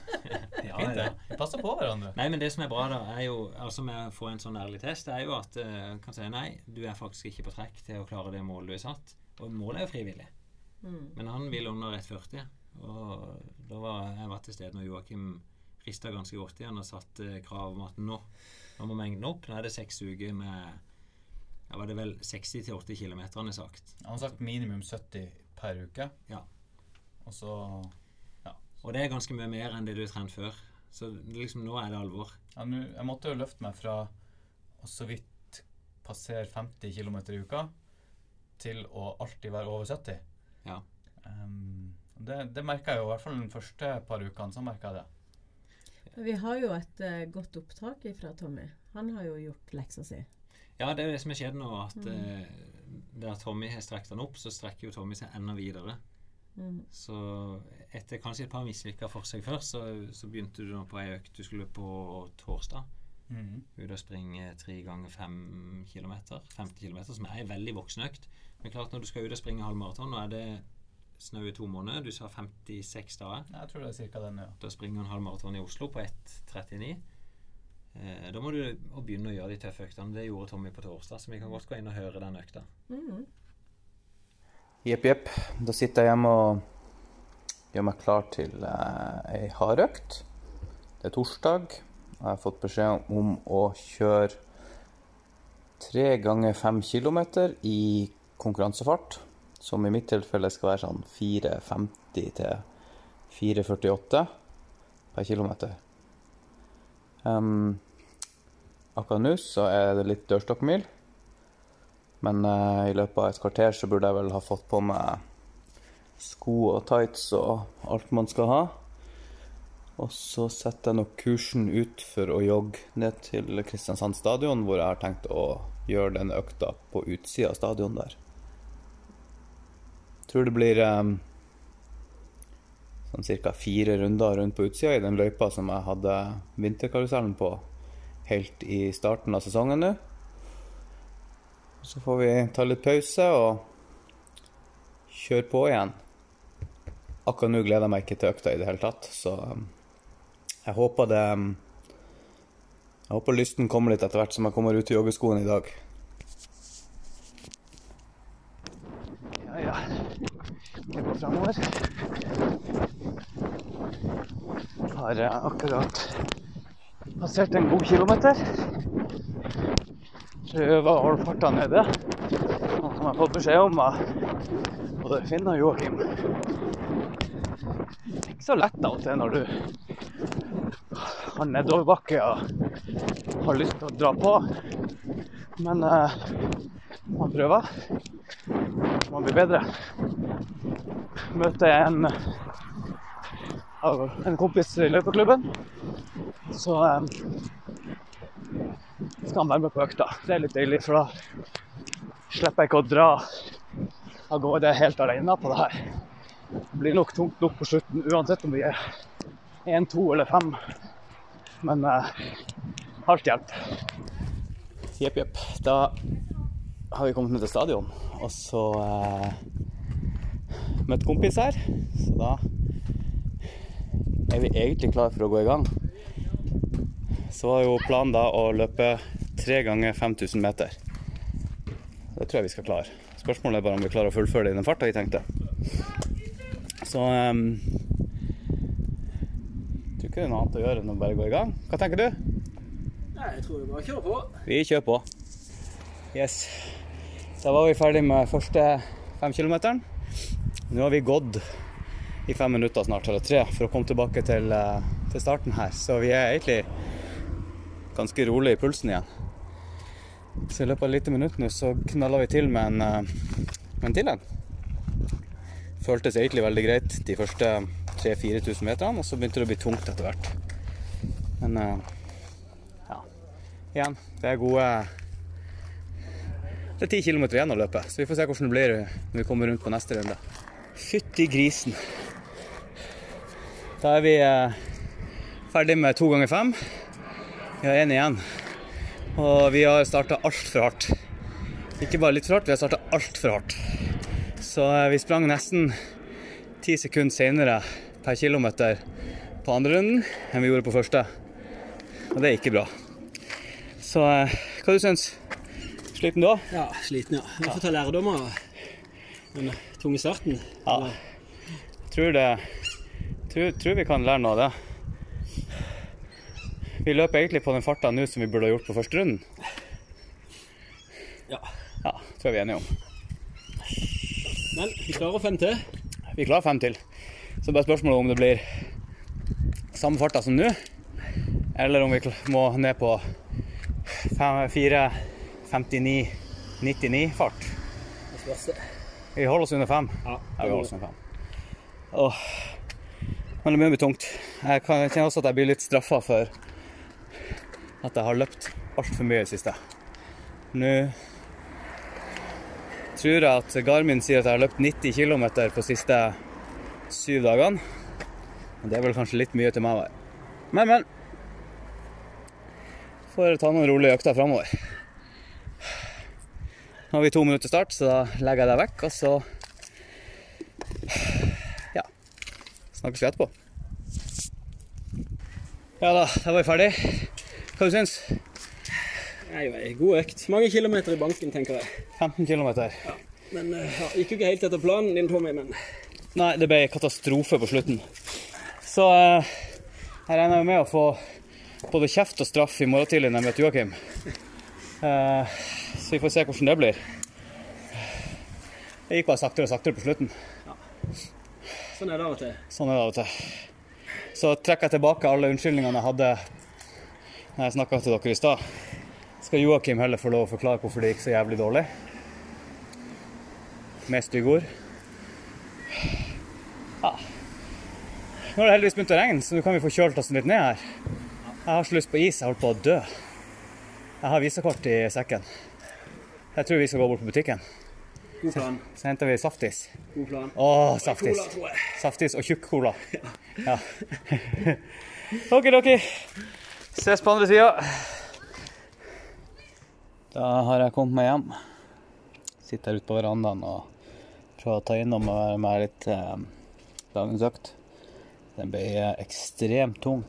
ja, ja. Vi passer på hverandre. Nei, men det som er bra, da, er jo altså med å få en sånn ærlig test, er jo at uh, kan si nei, du er faktisk ikke på trekk til å klare det målet du er satt. Og målet er jo frivillig. Mm. Men han vil under 1,40. Og da var jeg var til stede når Joakim rista ganske godt igjen og satte krav om at nå, nå må mengden opp. Nå er det seks uker med ja, var det vel 60-80 km han har sagt. Han har sagt minimum 70 per uke. Ja. Og så ja. Og det er ganske mye mer enn det du har trent før. Så liksom nå er det alvor. Ja, nu, jeg måtte jo løfte meg fra å så vidt passere 50 km i uka til å alltid være over 70. Ja. Um, det, det merka jeg jo i hvert fall de første par ukene. så merka jeg det. Vi har jo et uh, godt opptak fra Tommy. Han har jo gjort leksa si. Ja, det er det som har skjedd nå. At mm. eh, der Tommy har strekt den opp, så strekker jo Tommy seg enda videre. Mm. Så etter kanskje et par mislykka forsøk først, så, så, begynte du nå på ei økt du skulle på torsdag. Mm. Ut og springe tre ganger fem kilometer. 50 km, som er ei veldig voksen økt. Men klart når du skal ut og springe halvmaraton, nå er det snaue to måneder. Du sa 56 dager. Jeg tror det er cirka den, ja. Da springer du en halvmaraton i Oslo på 1,39. Eh, da må du begynne å gjøre de tøffe øktene. Det gjorde Tommy på torsdag, så vi kan godt gå inn og høre den økta. Mm. Jepp, jepp. Da sitter jeg hjemme og gjør meg klar til eh, ei hardøkt. Det er torsdag. Og Jeg har fått beskjed om å kjøre tre ganger fem kilometer i konkurransefart. Som i mitt tilfelle skal være sånn 4,50 til 4,48 per kilometer. Um, Akkurat nå så er det litt dørstokkmil. Men uh, i løpet av et kvarter så burde jeg vel ha fått på meg sko og tights og alt man skal ha. Og så setter jeg nok kursen ut for å jogge ned til Kristiansand stadion, hvor jeg har tenkt å gjøre den økta på utsida av stadion der. Jeg tror det blir um, sånn ca. fire runder rundt på utsida i den løypa som jeg hadde vinterkarusellen på helt i starten av sesongen nå. Så får vi ta litt pause og kjøre på igjen. Akkurat nå gleder jeg meg ikke til økta i det hele tatt, så um, jeg håper det um, Jeg håper lysten kommer litt etter hvert som jeg kommer ut i joggeskoene i dag. Ja, ja. Det går framover. Har akkurat Passert en god kilometer. Prøver å holde farta nede. Noe som jeg har fått beskjed om av både Finn og Joakim. Ikke så lett av og til når du har nedoverbakke og har lyst til å dra på. Men uh, man prøver. Man blir bedre. Møter en, en kompis i løpeklubben så um, skal han være med på økta. Det er litt deilig, for da slipper jeg ikke å dra av gårde helt alene på det her. Det blir nok tungt nok på slutten, uansett om vi er én, to eller fem. Men uh, alt hjelper. Jepp, jepp. Da har vi kommet ned til stadion, og så uh, møtt kompis her. Så da er vi egentlig klare for å gå i gang så var jo planen da å løpe tre ganger 5000 meter. Det tror jeg vi skal klare. Spørsmålet er bare om vi klarer å fullføre det i den farta vi tenkte. Så um, jeg tror ikke det er noe annet å gjøre enn å bare gå i gang. Hva tenker du? Nei, jeg tror vi bare kjører på. Vi kjører på. Yes. Da var vi ferdig med første fem kilometeren. Nå har vi gått i fem minutter snart, eller tre, for å komme tilbake til, eh, til starten her. Så vi er egentlig ganske rolig i pulsen igjen. Så i løpet av et lite minutt nå så knalla vi til med en, eh, med en til en. Føltes egentlig veldig greit de første 3000-4000 meterne, og så begynte det å bli tungt etter hvert. Men eh, ja, igjen, det er gode Det er ti kilometer igjen å løpe, så vi får se hvordan det blir når vi kommer rundt på neste runde. Fytti grisen. Da er vi eh, ferdig med to ganger fem. Vi har én igjen. Og vi har starta altfor hardt. Ikke bare litt for hardt, vi har starta altfor hardt. Så eh, vi sprang nesten ti sekunder senere per kilometer på andre runden enn vi gjorde på første. Og det er ikke bra. Så eh, hva du syns Sliten du òg? Ja, sliten, ja. Vi får ta lærdom av den tunge starten. Ja. Tror det tror, tror vi kan lære noe av det. Vi løper egentlig på den farta nå som vi burde ha gjort på første runden. Ja. Ja, tror jeg vi er enige om. Men vi klarer fem til. Vi klarer fem til. Så bare spørsmålet om det blir samme farta som nå, eller om vi må ned på 4, 59, 99 fart. Vi holder oss under fem. Ja, Ja, vi holder oss under fem. Åh. Men det begynner å bli tungt. Jeg kan jeg kjenner også at jeg blir litt straffa for at jeg har løpt altfor mye i det siste. Nå tror jeg at Garmin sier at jeg har løpt 90 km på de siste syv dagene. Men det er vel kanskje litt mye til meg. Men, men. Får ta noen rolige økter framover. Nå har vi to minutter start, så da legger jeg deg vekk, og så ja. Snakkes vi etterpå. Ja da, da var vi ferdig. Hva du syns ei god økt. Mange kilometer i banken, tenker jeg. 15 km. Men eh, ja, gikk jo ikke helt etter planen din, Tommy, men Nei, det ble katastrofe på slutten. Så eh, jeg regner med å få både kjeft og straff i morgen tidlig når jeg møter Joakim. Eh, så vi får se hvordan det blir. Det gikk bare saktere og saktere på slutten. sånn er det av og til. Sånn er det av og til. Så trekker jeg tilbake alle unnskyldningene jeg hadde jeg snakka til dere i stad. Skal Joakim heller få lov å forklare hvorfor det gikk så jævlig dårlig? Med styggord. Ja. Nå har det heldigvis begynt å regne, så nå kan vi få kjølt oss litt ned her. Jeg har så lyst på is. Jeg holder på å dø. Jeg har visakort i sekken. Jeg tror vi skal gå bort på butikken. God plan. Så henter vi saftis. God plan. Å, saftis. Cola. Saftis og tjukk cola. Ja. OK, dere. Ses på andre sida. Da har jeg kommet meg hjem. Sitter her ute på verandaen og prøver å ta innom og være med litt eh, dagens økt. Den ble ekstremt tung.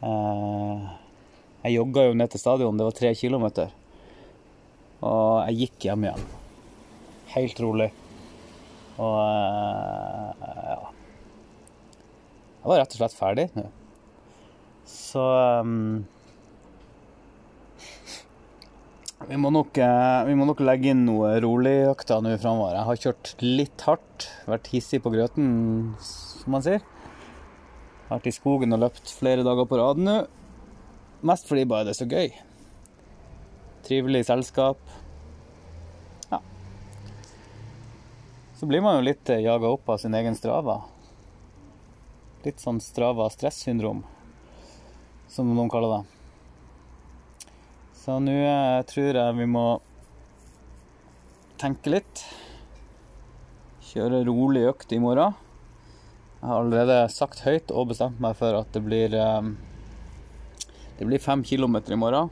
Eh, jeg jogga jo ned til stadion, det var tre kilometer. Og jeg gikk hjem igjen. Helt rolig. Og eh, ja. Jeg var rett og slett ferdig nå. Så um, vi, må nok, eh, vi må nok legge inn noe roligøkter nå framover. Jeg har kjørt litt hardt, vært hissig på grøten, som man sier. Vært i skogen og løpt flere dager på rad nå. Mest fordi bare det er så gøy. Trivelig selskap. Ja. Så blir man jo litt jaga opp av sin egen strava. Litt sånn strava stressyndrom, som noen kaller det. Så nå eh, tror jeg vi må tenke litt. Kjøre rolig økt i morgen. Jeg har allerede sagt høyt og bestemt meg for at det blir eh, Det blir fem kilometer i morgen.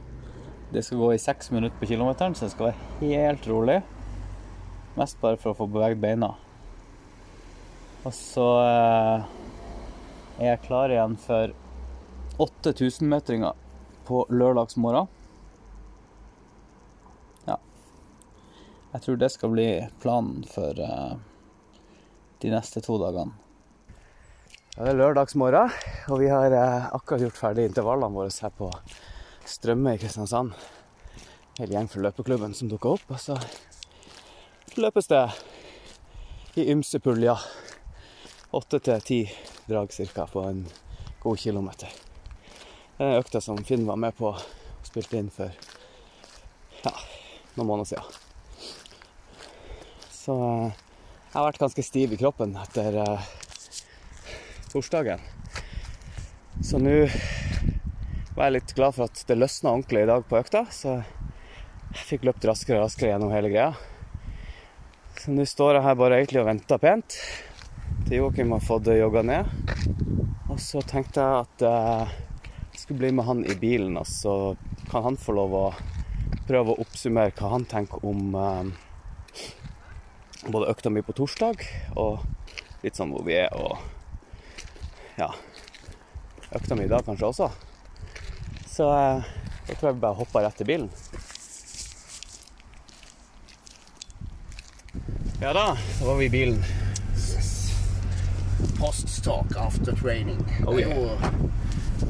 Det skal gå i seks minutter på kilometeren, så det skal være helt rolig. Mest bare for å få beveget beina. Og så eh, er jeg klar igjen for 8000-metringer på lørdagsmorgen. Ja. Jeg tror det skal bli planen for uh, de neste to dagene. Det er lørdagsmorgen, og vi har uh, akkurat gjort ferdig intervallene våre her på Strømme i Kristiansand. Hel gjeng fra løpeklubben som dukka opp, og så løpes det i ymse puljer. Åtte til ti drag ca. på en god kilometer. Det er økta som Finn var med på og spilte inn for ja, noen måneder siden. Så eh, jeg har vært ganske stiv i kroppen etter uh, torsdagen. Så nå var jeg litt glad for at det løsna ordentlig i dag på økta. Så jeg fikk løpt raskere og raskere gjennom hele greia. Så nå står jeg her bare egentlig og venter pent til Joakim har fått jogga ned. Og så tenkte jeg at eh, jeg skulle bli med han i bilen, og så kan han få lov å prøve å oppsummere hva han tenker om eh, både økta mi på torsdag og litt sånn hvor vi er, og ja Økta mi i dag kanskje også. Så eh, jeg tror jeg bare hopper rett i bilen. Ja da, da var vi i bilen. Post-talk after training. Oh, jo,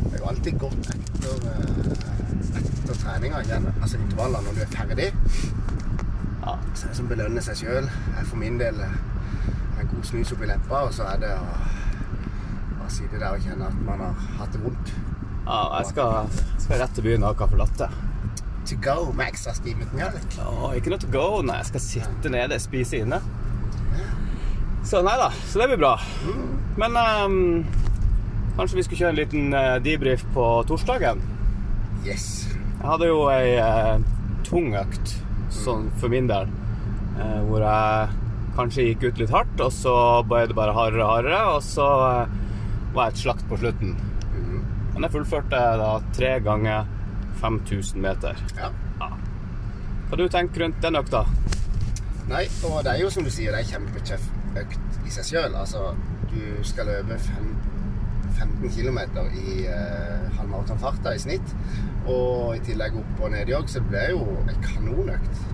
det er jo alltid godt etter, eh, etter treninga, igjen, altså intervaller, når du er ferdig. Ja. Så det som belønner seg sjøl. For min del eh, en god snus oppi leppa, og så er det å bare sitte der og kjenne at man har hatt det vondt. Ja, jeg skal, skal rett til byen og ha caffè latte. To go med ekstra steamet mjølk. Oh, ikke noe to go. Nei, jeg skal sitte nede, spise inne. Så nei da, så det blir bra. Men ehm, kanskje vi skulle kjøre en liten eh, debrief på torsdagen. Yes. Jeg hadde jo ei eh, tung økt, sånn for min del, eh, hvor jeg kanskje gikk ut litt hardt, og så ble det bare hardere og hardere, og så eh, var jeg et slakt på slutten. Men jeg fullførte da tre ganger 5000 meter. Ja. Hva du tenker rundt den økta? Nei, og det er jo som du sier, det er kjempetøff økt i seg sjøl. Altså, du skal løpe fem, 15 km i eh, halvmaratonfarta i snitt. Og i tillegg opp og nedjogg, så det ble jo en kanonøkt.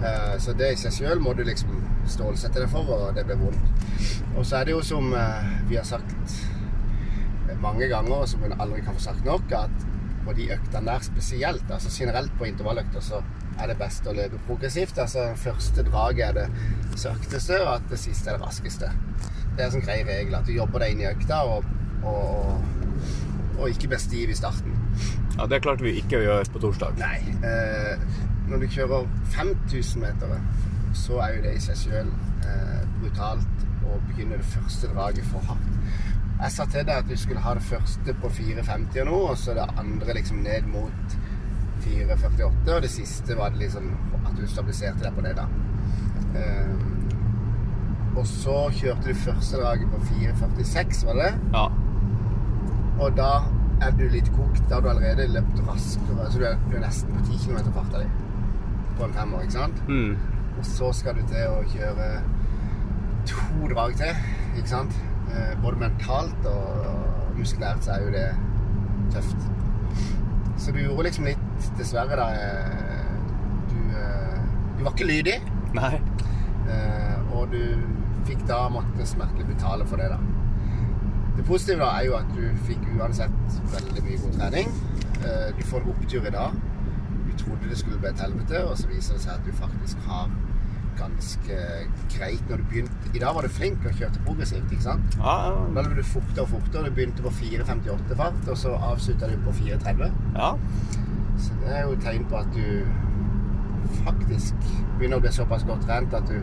Eh, så det i seg sjøl må du liksom stålsette deg for, og det ble vondt. Og så er det jo som eh, vi har sagt mange ganger, og som hun aldri kan få sagt nok, at på de øktene der spesielt, altså generelt på intervalløkter, så er det best å løpe progressivt. Altså første draget er det sakteste, og at det siste er det raskeste. Det er en sånn grei regel at du jobber deg inn i økta, og, og, og ikke blir stiv i starten. Ja, Det klarte vi ikke å gjøre på torsdag. Nei. Eh, når du kjører 5000 meter, så er jo det i seg sjøl eh, brutalt å begynne det første draget for hardt. Jeg sa til deg at du skulle ha det første på 4,50 og nå, og så det andre liksom ned mot 4,48, og det siste var det liksom at du stabiliserte deg på det, da. Eh, og så kjørte du første draget på 4,46, var det det? Ja. Og da er du litt kokt. Da har du allerede løpt raskere. Så du er, du er nesten på 10 km farta di på en femmer, ikke sant? Mm. Og så skal du til å kjøre to drag til, ikke sant? Eh, både mentalt og muskulært så er jo det tøft. Så du gjorde liksom litt, dessverre, da eh, Du, eh, du var ikke lydig, Nei. og du fikk da måtte smertelig betale for det, da. Det positive da er jo at du fikk uansett veldig mye god trening. Eh, Du får en opptur i dag. Du trodde det skulle bli et helvete, og så viser det seg at du faktisk har ganske greit når du begynte. I dag var du flink og kjørte progressivt, ikke sant? Ja, ja. Da ble du fortere og fortere. Du begynte på 4,58 fart, og så avslutta du på 4,30. ja. Så det er jo tegn på at du faktisk begynner å bli såpass godt trent at du,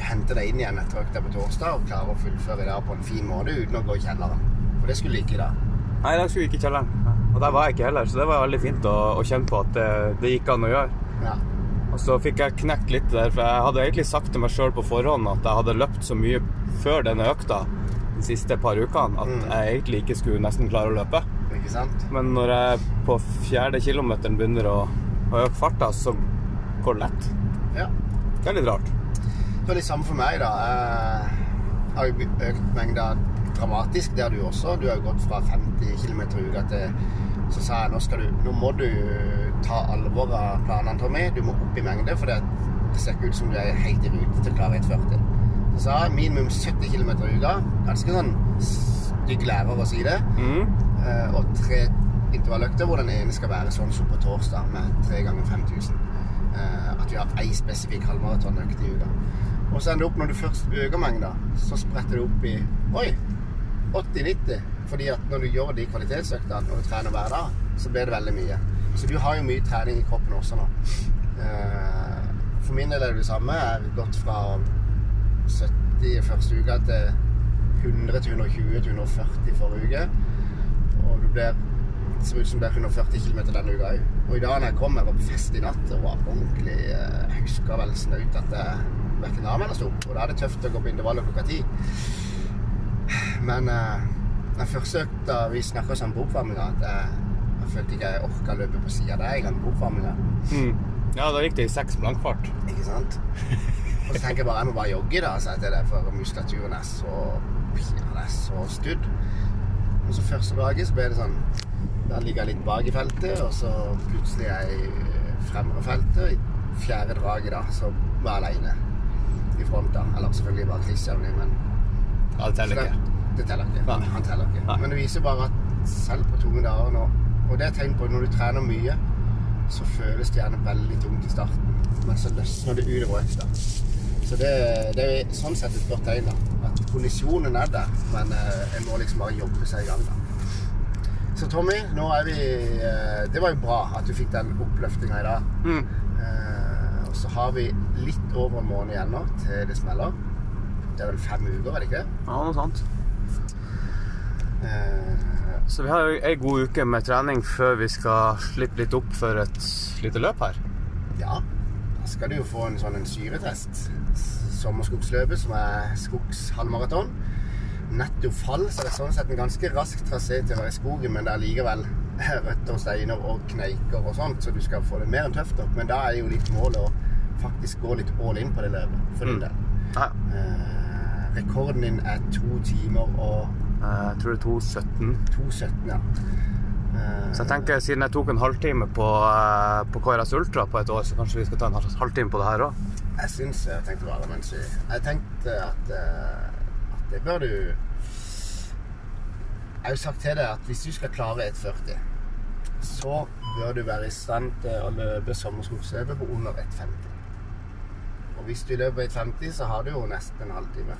du henter deg inn igjen etter økta på torsdag og klare å fullføre det på en fin måte uten å gå i kjelleren. For det skulle du ikke da. Nei, det skulle ikke i kjelleren. Og der var jeg ikke heller, så det var veldig fint å, å kjenne på at det, det gikk an å gjøre. Ja. Og så fikk jeg knekt litt der, for jeg hadde egentlig sagt til meg sjøl på forhånd at jeg hadde løpt så mye før denne økta de siste par ukene at Mm. jeg egentlig ikke skulle nesten klare å løpe. Ikke sant? Men når jeg på fjerde kilometeren begynner å, å øke farta, så går det lett. Ja. Det er litt rart. Det er litt samme for meg, da. Jeg har jo økt mengda dramatisk. Det har du også. Du har jo gått fra 50 km i uka til Så sa jeg nå, skal du, nå må du ta alvor av planene, Tommy. Du må opp i mengde, for det, det ser ikke ut som du er helt i rute til å klare 1,40. Så sa jeg minimum 70 km i uka. Ganske sånn stygg lærer å si det. Mm. Eh, og tre intervalløkter hvor den ene skal være sånn som på torsdag med tre ganger 5000. Eh, at vi har ei spesifikk halvmaratonøkt i uka. Og så ender det opp, når du først øker mengda, så spretter det opp i Oi! 80-90. Fordi at når du gjør de kvalitetsøktene du trener hver dag, så blir det veldig mye. Så du har jo mye trening i kroppen også nå. Eh, For min del er det det samme. Jeg har gått fra 70 i første uka til 100 til 120 til 140 forrige uke. Og du blir det ser ut som det er 140 km denne uka òg. Og i dag når jeg kom, jeg var på fest i natt og var ordentlig eh, Jeg husker vel snaut at jeg verken eller sto opp. Og da er det tøft å gå på intervallet klokka ti. Men eh, den første økta Vi snakka om på oppvarminga at jeg, jeg følte ikke jeg orka løpe på sida deg engang på oppvarminga. Mm. Ja, da gikk det i seks blankfart. Ikke sant? Og så tenker jeg bare jeg må bare jogge, da, så jeg deg, for muskulaturen er så Den er så studd. Og så første draget så ble det sånn Da ligger jeg litt bak i feltet, og så plutselig er jeg i fremre feltet. I fjerde draget, da, så var jeg aleine i front, da. Eller selvfølgelig bare Christian, men Ja, det teller ikke. det teller ikke. Nei. Han teller ikke. Nei. Men det viser bare at selv på tunge dager nå Og det er tegn på at når du trener mye, så føles det gjerne veldig tungt i starten. Men så løsner det utover økta. Så det, det er sånn sett et godt tegn. da. At kondisjonen er der, men eh, en må liksom bare jobbe seg i gang. da. Så Tommy, nå er vi eh, Det var jo bra at du fikk den oppløftinga i dag. Mm. Så har vi litt over en måned igjen nå til det smeller. Det er vel fem uker, er det ikke? Ja, noe sånt. Eh, Så vi har jo ei god uke med trening før vi skal slippe litt opp for et lite løp her. ja, da skal du jo få en sånn en syretest. Sommerskogsløpet, som er skogshalvmaraton. Nettopp fall, så det er sånn sett en ganske rask trasé til å være i skogen, men det er likevel røtter og steiner og kneiker og sånt, så du skal få det mer enn tøft opp. Men da er jo litt målet å faktisk gå litt all in på det løpet, for din Mm. del. Ja. Eh, rekorden din er to timer og Jeg tror det er 2.17. 2,17, ja. Eh, Så jeg tenker siden jeg tok en halvtime på, eh, på KRS Ultra på et år, så kanskje vi skal ta en halvtime på det her òg. Jeg syns jeg tenkte bare mens vi Jeg tenkte at, eh, at det bør du Jeg har jo sagt til deg at hvis du skal klare 1,40, så bør du være i stand til å løpe sommerskogsløpet på under 1,50. Og hvis du løper 1,50, så har du jo nesten en halvtime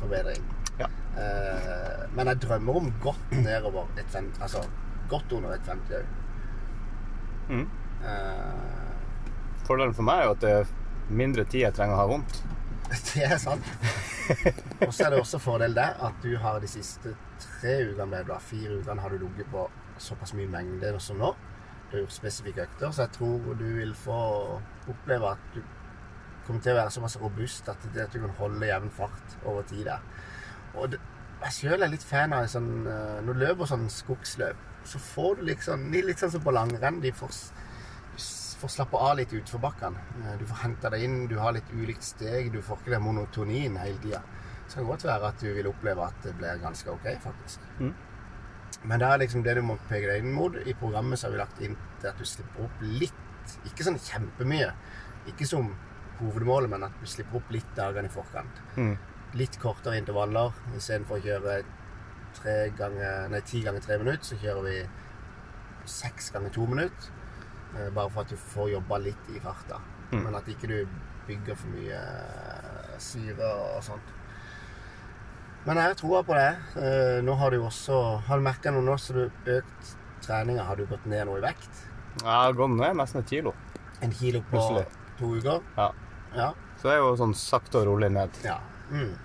forbedring. Ja. Eh, men jeg drømmer om godt nedover 1,50, altså godt under 1,50 òg. Mm. Eh, Fordelen for meg er jo at det er mindre tid jeg trenger å ha vondt. Det er sant. Og så er det også fordel der at du har de siste tre ukene, ble fire ukene, har du ligget på såpass mye mengde som nå. Du har gjort spesifikke økter, så jeg tror du vil få oppleve at du kommer til å være såpass robust at, det at du kan holde jevn fart over tid der. Og det, jeg sjøl er litt fan av sånn eh, Når du løper sånn skogsløp, så får du liksom Litt sånn som på langrenn. De får, får slappe av litt utfor bakkene. Eh, Du får henta deg inn, du har litt ulikt steg, du får ikke den monotonien hele tida. Så det kan godt være at du vil oppleve at det blir ganske ok, faktisk. Mm. Men det er liksom det du må peke deg inn mot. I programmet så har vi lagt inn til at du slipper opp litt. Ikke sånn kjempemye. Ikke som hovedmålet, men at du slipper opp litt dagene i forkant. Mm. Litt kortere intervaller. Istedenfor å kjøre tre ganger, nei, ti ganger tre minutter, så kjører vi seks ganger to minutter. Eh, Bare for at du får jobba litt i farta. Mm. Men at ikke du bygger for mye eh, syre og sånt. Men jeg har troa på det. Eh, Nå har du også Har du merka noe nå som du økt treninga? Har du gått ned noe i vekt? Jeg har gått ned nesten et kilo. En kilo på Plutselig. to uker? Ja. Ja. Så det er jo sånn sakte og rolig ned. Ja. Mm.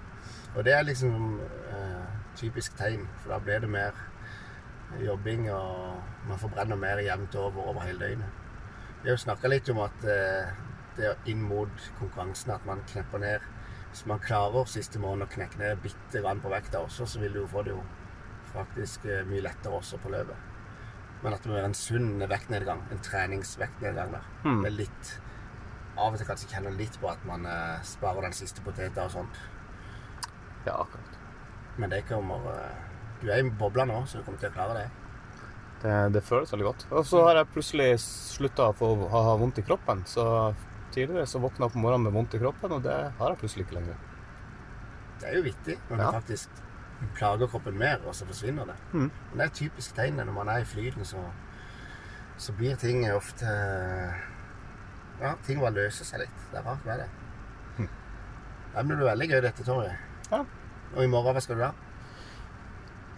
Og det er liksom eh, typisk tegn, for da blir det mer jobbing, og man forbrenner mer jevnt over over hele døgnet. Vi har jo snakka litt om at eh, det er inn mot konkurransen at man knepper ned Hvis man klarer siste måned å knekke ned bitte grann på vekta også, så vil du jo få det jo faktisk eh, mye lettere også på løpet. Men at det må være en sunn vektnedgang. En treningsvektnedgang der. Mm. Med litt Av og til kanskje kjenner litt på at man eh, sparer den siste poteta og sånt. Ja, akkurat. Men det kommer eh, Du er i bobla nå, så du kommer til å klare det. Det, det føles veldig godt. Og så har jeg plutselig slutta å få ha, ha vondt i kroppen. Så tidligere så våkna jeg på morgenen med vondt i kroppen, og det har jeg plutselig ikke lenger. Det er jo vittig når Ja. du faktisk plager kroppen mer, og så forsvinner det. Mm. Men det er et typisk tegn når man er i flyten, så, så blir ting ofte Ja, ting bare løser seg litt. Det er rart med det. Det blir veldig gøy, dette, Torje. Ja. Og i morgen, hva skal du da?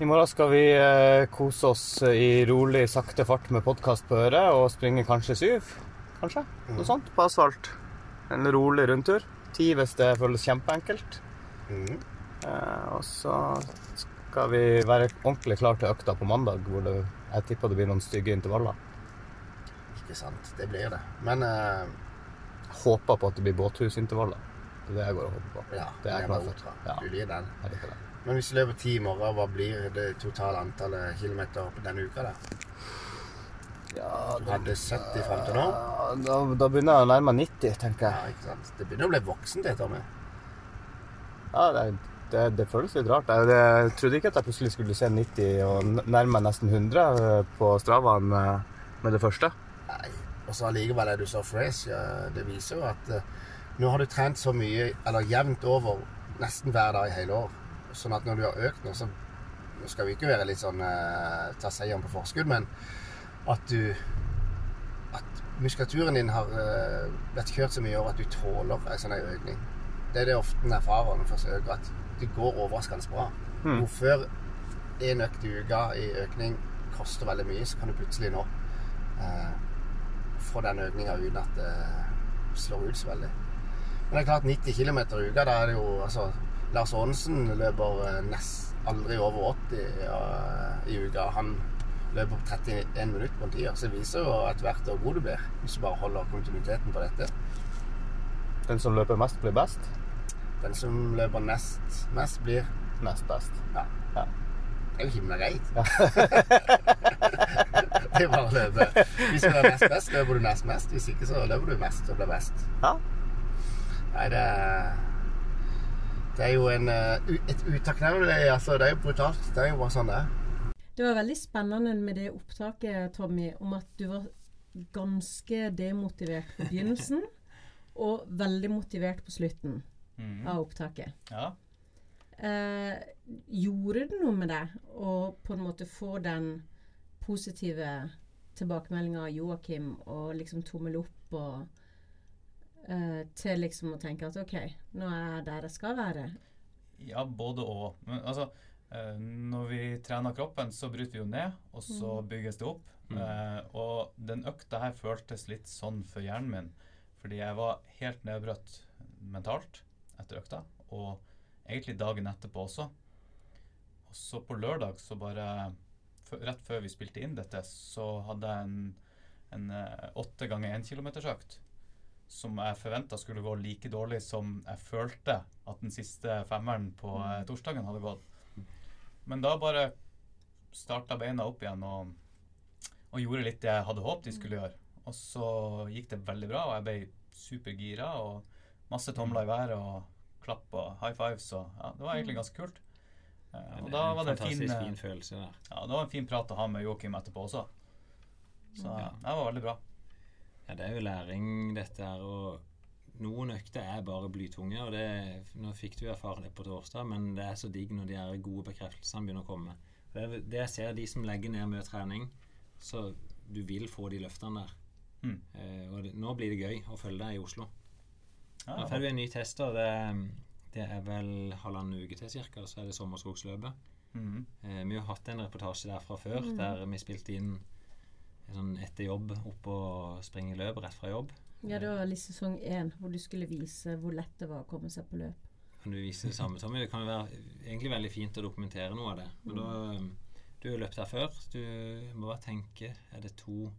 I morgen skal vi eh, kose oss i rolig, sakte fart med podkast på øret og springe kanskje syv. Kanskje? Noe sånt på asfalt. En rolig rundtur. Ti hvis det føles kjempeenkelt. Mm. Eh, og så skal vi være ordentlig klar til økta på mandag, hvor det, jeg tipper det blir noen stygge intervaller. Ikke sant. Det blir det. Men eh, Håper på at det blir båthusintervaller. Det er det jeg går og håper på. ja, Det er jeg klar for. Ja. Du liker den. Jeg liker det. Men hvis du løper ti i morgen, hva blir det totale antallet kilometer på denne uka? da? Ja, Du hadde 70 frem til nå. da, da begynner jeg å nærme meg 90, tenker jeg. Ja, ikke sant? Det begynner å bli voksen, det, Tommy. Ja, det, det, det føles litt rart. Jeg, jeg trodde ikke at jeg plutselig skulle se 90 og n- nærme meg nesten 100 på Stravaen med, med det første. Og så allikevel er du så fresh. Det viser jo at eh, nå har du trent så mye, eller jevnt over, nesten hver dag i hele år. Sånn at når du har økt nå, så Nå skal vi ikke være litt sånn eh, ta seieren på forskudd, men at du At muskulaturen din har eh, vært kjørt så mye år at du tåler en sånn økning. Det er det ofte en erfarer når først øker, at det går overraskende bra. Mm. Hvor før en økt i uka i økning koster veldig mye, så kan du plutselig nå eh, få den økninga uten at det slår ut så veldig. Men det er klart 90 km i uka, da er det jo altså Lars Aanesen løper eh, nest aldri over 80 ja, i uka. Han løper 31 minutter på en tier. Så det viser jo at hvert hvor god du blir, hvis du bare holder kontinuiteten på dette. Den som løper mest, blir best. Den som løper nest mest, blir Nest best. Ja. Ja. Det er jo himla greit. det er bare løpe. Hvis du er nest best, løper du nest mest. Hvis ikke, så løper du mest og blir best. Ja. Nei, det Det er jo en, eh, et utakknemlig Altså, det er jo brutalt. Det er jo bare sånn det er. Det var veldig spennende med det opptaket, Tommy, om at du var ganske demotivert på begynnelsen, og veldig motivert på slutten Mhm. av opptaket. Ja. Eh, gjorde det noe med deg å på en måte få den positive tilbakemeldinger av Joakim og liksom tommel opp og uh, til liksom å tenke at OK, nå er jeg der jeg skal være. Ja, både og. Men altså, uh, når vi trener kroppen, så bryter vi jo ned, og så bygges det opp. Mm. Uh, og den økta her føltes litt sånn for hjernen min, fordi jeg var helt nedbrutt mentalt etter økta, og egentlig dagen etterpå også. Og så på lørdag, så bare Rett før vi spilte inn dette, så hadde jeg en, en eh, åtte ganger én kilometers økt som jeg forventa skulle gå like dårlig som jeg følte at den siste femmeren på eh, torsdagen hadde gått. Men da bare starta beina opp igjen og, og gjorde litt det jeg hadde håpet de skulle gjøre. Og så gikk det veldig bra, og jeg ble supergira og masse tomler i været og klapp og high fives og ja, det var egentlig ganske kult. Og da var det en fin, eh, fin følelse der. ja, det var en fin prat å ha med Joakim etterpå også. Så Ja. det var veldig bra. Ja, det er jo læring, dette her. Og noen økter er bare blytunge. og det, Nå fikk du erfare det på torsdag, men det er så digg når de her gode bekreftelsene begynner å komme. Det, er det jeg ser, de som legger ned mye trening, så du vil få de løftene der. Mm. Uh, og det, nå blir det gøy å følge deg i Oslo. Ja, Nå får du en ny tester. Det, det er vel halvannen uke til cirka, så er det Sommerskogsløpet. Mm. Eh, vi har hatt en reportasje der fra før, der vi spilte inn sånn etter jobb opp og springe løp rett fra jobb. Ja, det var litt sesong én, hvor du skulle vise hvor lett det var å komme seg på løp. Kan du vise det samme, Tommy? Det kan jo være egentlig veldig fint å dokumentere noe av det. Men da, um, du har løpt her før. Du må bare tenke Er det to,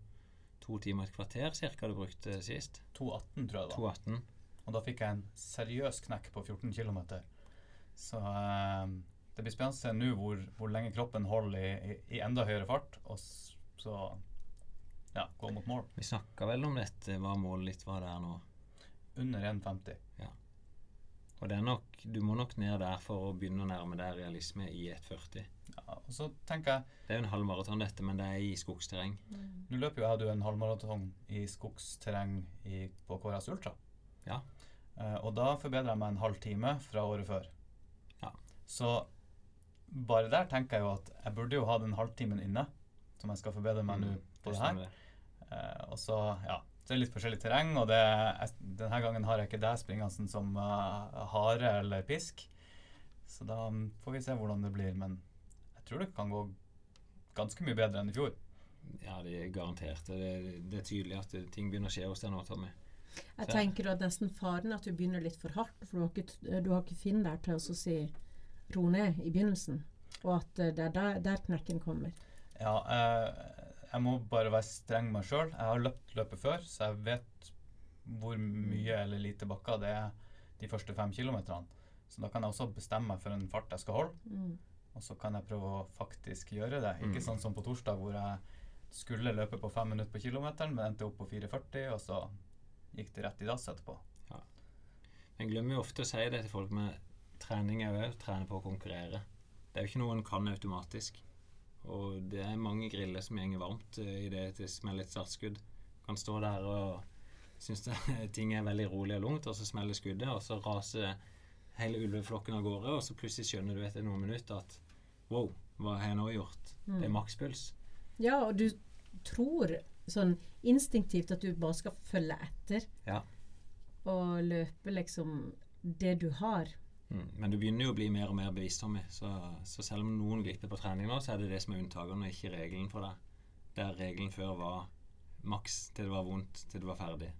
to timer og et kvarter cirka du brukte sist? 2,18 tror jeg det var. 2,18. Og da fikk jeg en seriøs knekk på 14 km. Så eh, det blir spennende å se nå hvor, hvor lenge kroppen holder i, i, i enda høyere fart. Og så ja, gå mot mål. Vi snakka vel om dette, hva målet ditt var der nå. Under 1,50. Og det er nok, du må nok ned der for å begynne å nærme deg realisme i 1,40. Ja, og så tenker jeg Det er jo en halvmaraton, dette, men det er i skogsterreng. Nå løper jo jeg og du en halvmaraton i skogsterreng i, på KRS Ultra. Ja. Eh, og da forbedrer jeg meg en halv time fra året før. Ja. Så bare der tenker jeg jo at jeg burde jo ha den halvtimen inne, som jeg skal forbedre meg nå på det her. Eh, og så, ja, Så det er litt forskjellig terreng, og det, jeg, denne gangen har jeg ikke deg springende som uh, hare eller pisk. Så da får vi se hvordan det blir. Men jeg tror det kan gå ganske mye bedre enn i fjor. Ja, det er garantert. Det, det er tydelig at ting begynner å skje hos deg nå, Tommy. Jeg tenker at nesten faren at du begynner litt for hardt, for du har ikke, du har ikke Finn der til å si ro ned i begynnelsen. Og at eh, det er der, der knekken kommer. Ja, jeg, jeg må bare være streng med meg sjøl. Jeg har løpt løpet før, så jeg vet hvor mye eller lite bakker det er de første fem kilometerne. Så da kan jeg også bestemme meg for en fart jeg skal holde. Mm. Og så kan jeg prøve å faktisk gjøre det. Ikke Mm. sånn som på torsdag, hvor jeg skulle løpe på fem minutter på kilometeren, men endte opp på 4,40, og så gikk det rett i dass etterpå. En glemmer jo ofte å si det til folk med trening er jo trene på å konkurrere. Det er jo ikke noe en kan automatisk. Og det er mange griller som gjenger varmt uh, i det til smeller et startskudd. Kan stå der og synes det, ting er veldig rolig og lungt, og så smeller skuddet, og så raser hele ulveflokken av gårde, og så plutselig skjønner du etter noen minutter at wow, hva har jeg nå gjort? Det er makspuls. Ja, og du tror sånn instinktivt at du bare skal følge etter. Ja. Og løpe liksom det du har. Mm. Men du begynner jo å bli mer og mer bevisst, Tommy. Så, så selv om noen glipper på trening nå, så er det det som er unntakene, ikke regelen for deg. Der regelen før var maks til det var vondt, til det var ferdig.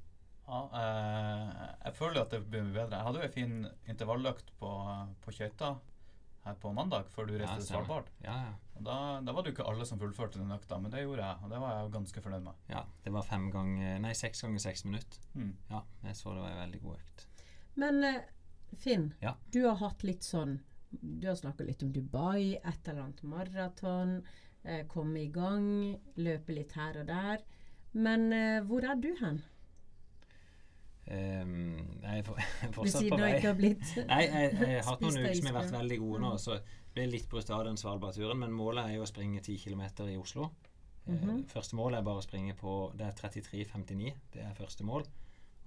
Ja, eh, jeg føler at det blir bedre. Jeg hadde jo en fin intervalløkt på, på Kjøta her på mandag, før du reiste til. Svalbard. Ja, ja. Og da, da var det jo ikke alle som fullførte den økta, men det gjorde jeg, og det var jeg jo ganske fornøyd med. ja. Det var fem ganger Nei, seks ganger seks minutter. Mm. Ja, jeg så det var en veldig god økt. Men eh, Finn, Ja. du har hatt litt sånn Du har snakka litt om Dubai, et eller annet maraton, eh, komme i gang, løpe litt her og der. Men eh, hvor er du hen? Um, jeg er fortsatt på vei. Nei, jeg, jeg har hatt noen uker som har vært veldig gode nå, Mm. så ble litt brutt av den Svalbardturen. Men målet er jo å springe 10 km i Oslo. Eh, Mhm. Første mål er bare å springe på Det er 33,59. Det er første mål.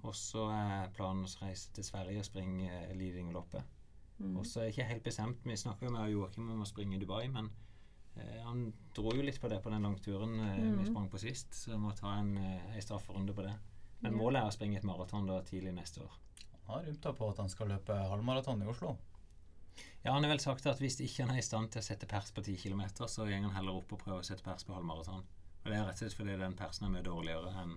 Og så er planen å reise til Sverige og springe Lidingloppet. Lidingøloppet. Mm. Og så er jeg ikke helt bestemt. Vi snakka jo med Joakim om å springe i Dubai, men eh, han dro jo litt på det på den langturen eh, vi Mhm. sprang på sist, så jeg må ta en, eh, en strafferunde på det. Men målet er å springe et maraton da tidlig neste år. Han har rymta på at han skal løpe halvmaraton i Oslo. Ja, Han har vel sagt at hvis ikke han er i stand til å sette pers på 10 km, så går han heller opp og prøver å sette pers på halvmaraton. Og det er rett og slett fordi den persen er mye dårligere enn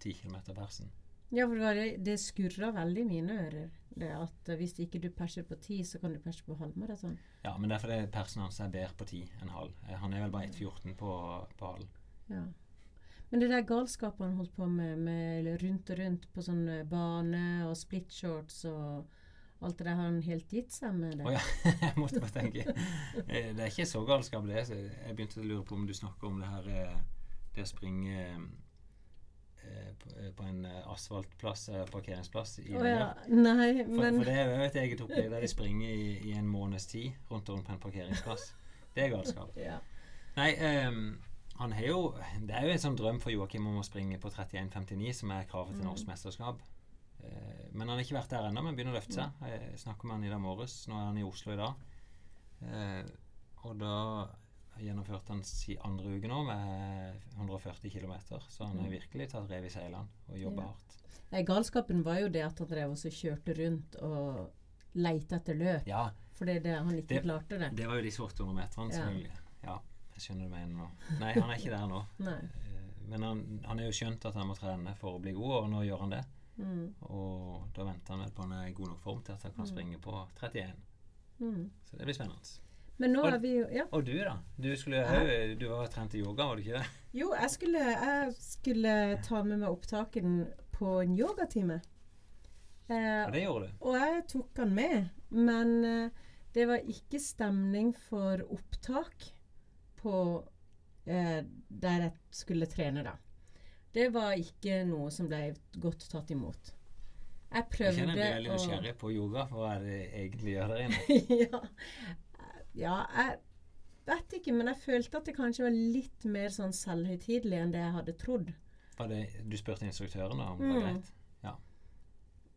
10 km-persen. Ja, for det, det, skurrer veldig i mine ører. Det at eh, hvis ikke du perser på ti, så kan du perse på halvmaraton. Ja, men det er persen hans er bedre på 10 enn halv. Eh, Han er vel bare 1,14 på, på halv. Ja. Men det der galskapet han holdt på med, med rundt og rundt på sånn eh, bane og split shorts og alt det der, har han helt gitt seg med det? Å ja, jeg måtte bare tenke. Eh, Det er ikke så galskap, det. Så Jeg begynte å lure på om du snakker om det her eh, Det å springe på- en asfaltplass, parkeringsplass i oh, ja. Nei, For, men for det er jo et eget opplegg der de springer i, i en måneds tid rundt rundt på en parkeringsplass. Det er galskap. ja. Nei, ehm, han har jo Det er jo en sånn drøm for Joakim om å springe på 31,59, som er kravet til Mm. norsk mesterskap. Eh, men han har ikke vært der ennå, men begynner å løfte seg. Jeg snakker med han i dag morges. Nå er han i Oslo i dag. Eh, og da gjennomførte han si andre uke nå med 140 km, så han har virkelig tatt rev i seilene og jobba Mm. Ja. hardt. Nei, galskapen var jo det at han drev og kjørte rundt og leita etter løp. Ja, Fordi det, han ikke Det- klarte det. det var jo disse 800 meterne, selvfølgelig. Ja, jeg skjønner du mener nå. Nei, han er ikke der nå. Eh, Men han, han er jo skjønt at han må trene for å bli god, og nå gjør han det. Mm. Og da venter han vel på han er i god nok form til at han kan springe på 31. Mm. Så det blir spennende. Men nå Og- er vi jo Ja. Og du, da? Du, skulle, jo- du var trent i yoga, var du ikke det? Jo, jeg skulle, jeg skulle ta med meg opptaken på en yogatime. Eh, Og det gjorde du. og jeg tok han med, men eh, det var ikke stemning for opptak på eh, der jeg skulle trene, da. Det var ikke noe som ble godt tatt imot. Jeg Jeg prøvde kjenner jeg blir veldig å nysgjerrig på yoga. Hva er det egentlig gjør der inne? ja. ja, jeg vet ikke, men jeg følte at det kanskje var litt mer sånn selvhøytidelig enn det jeg hadde trodd. Var det, du spurte instruktøren om det var greit? greit?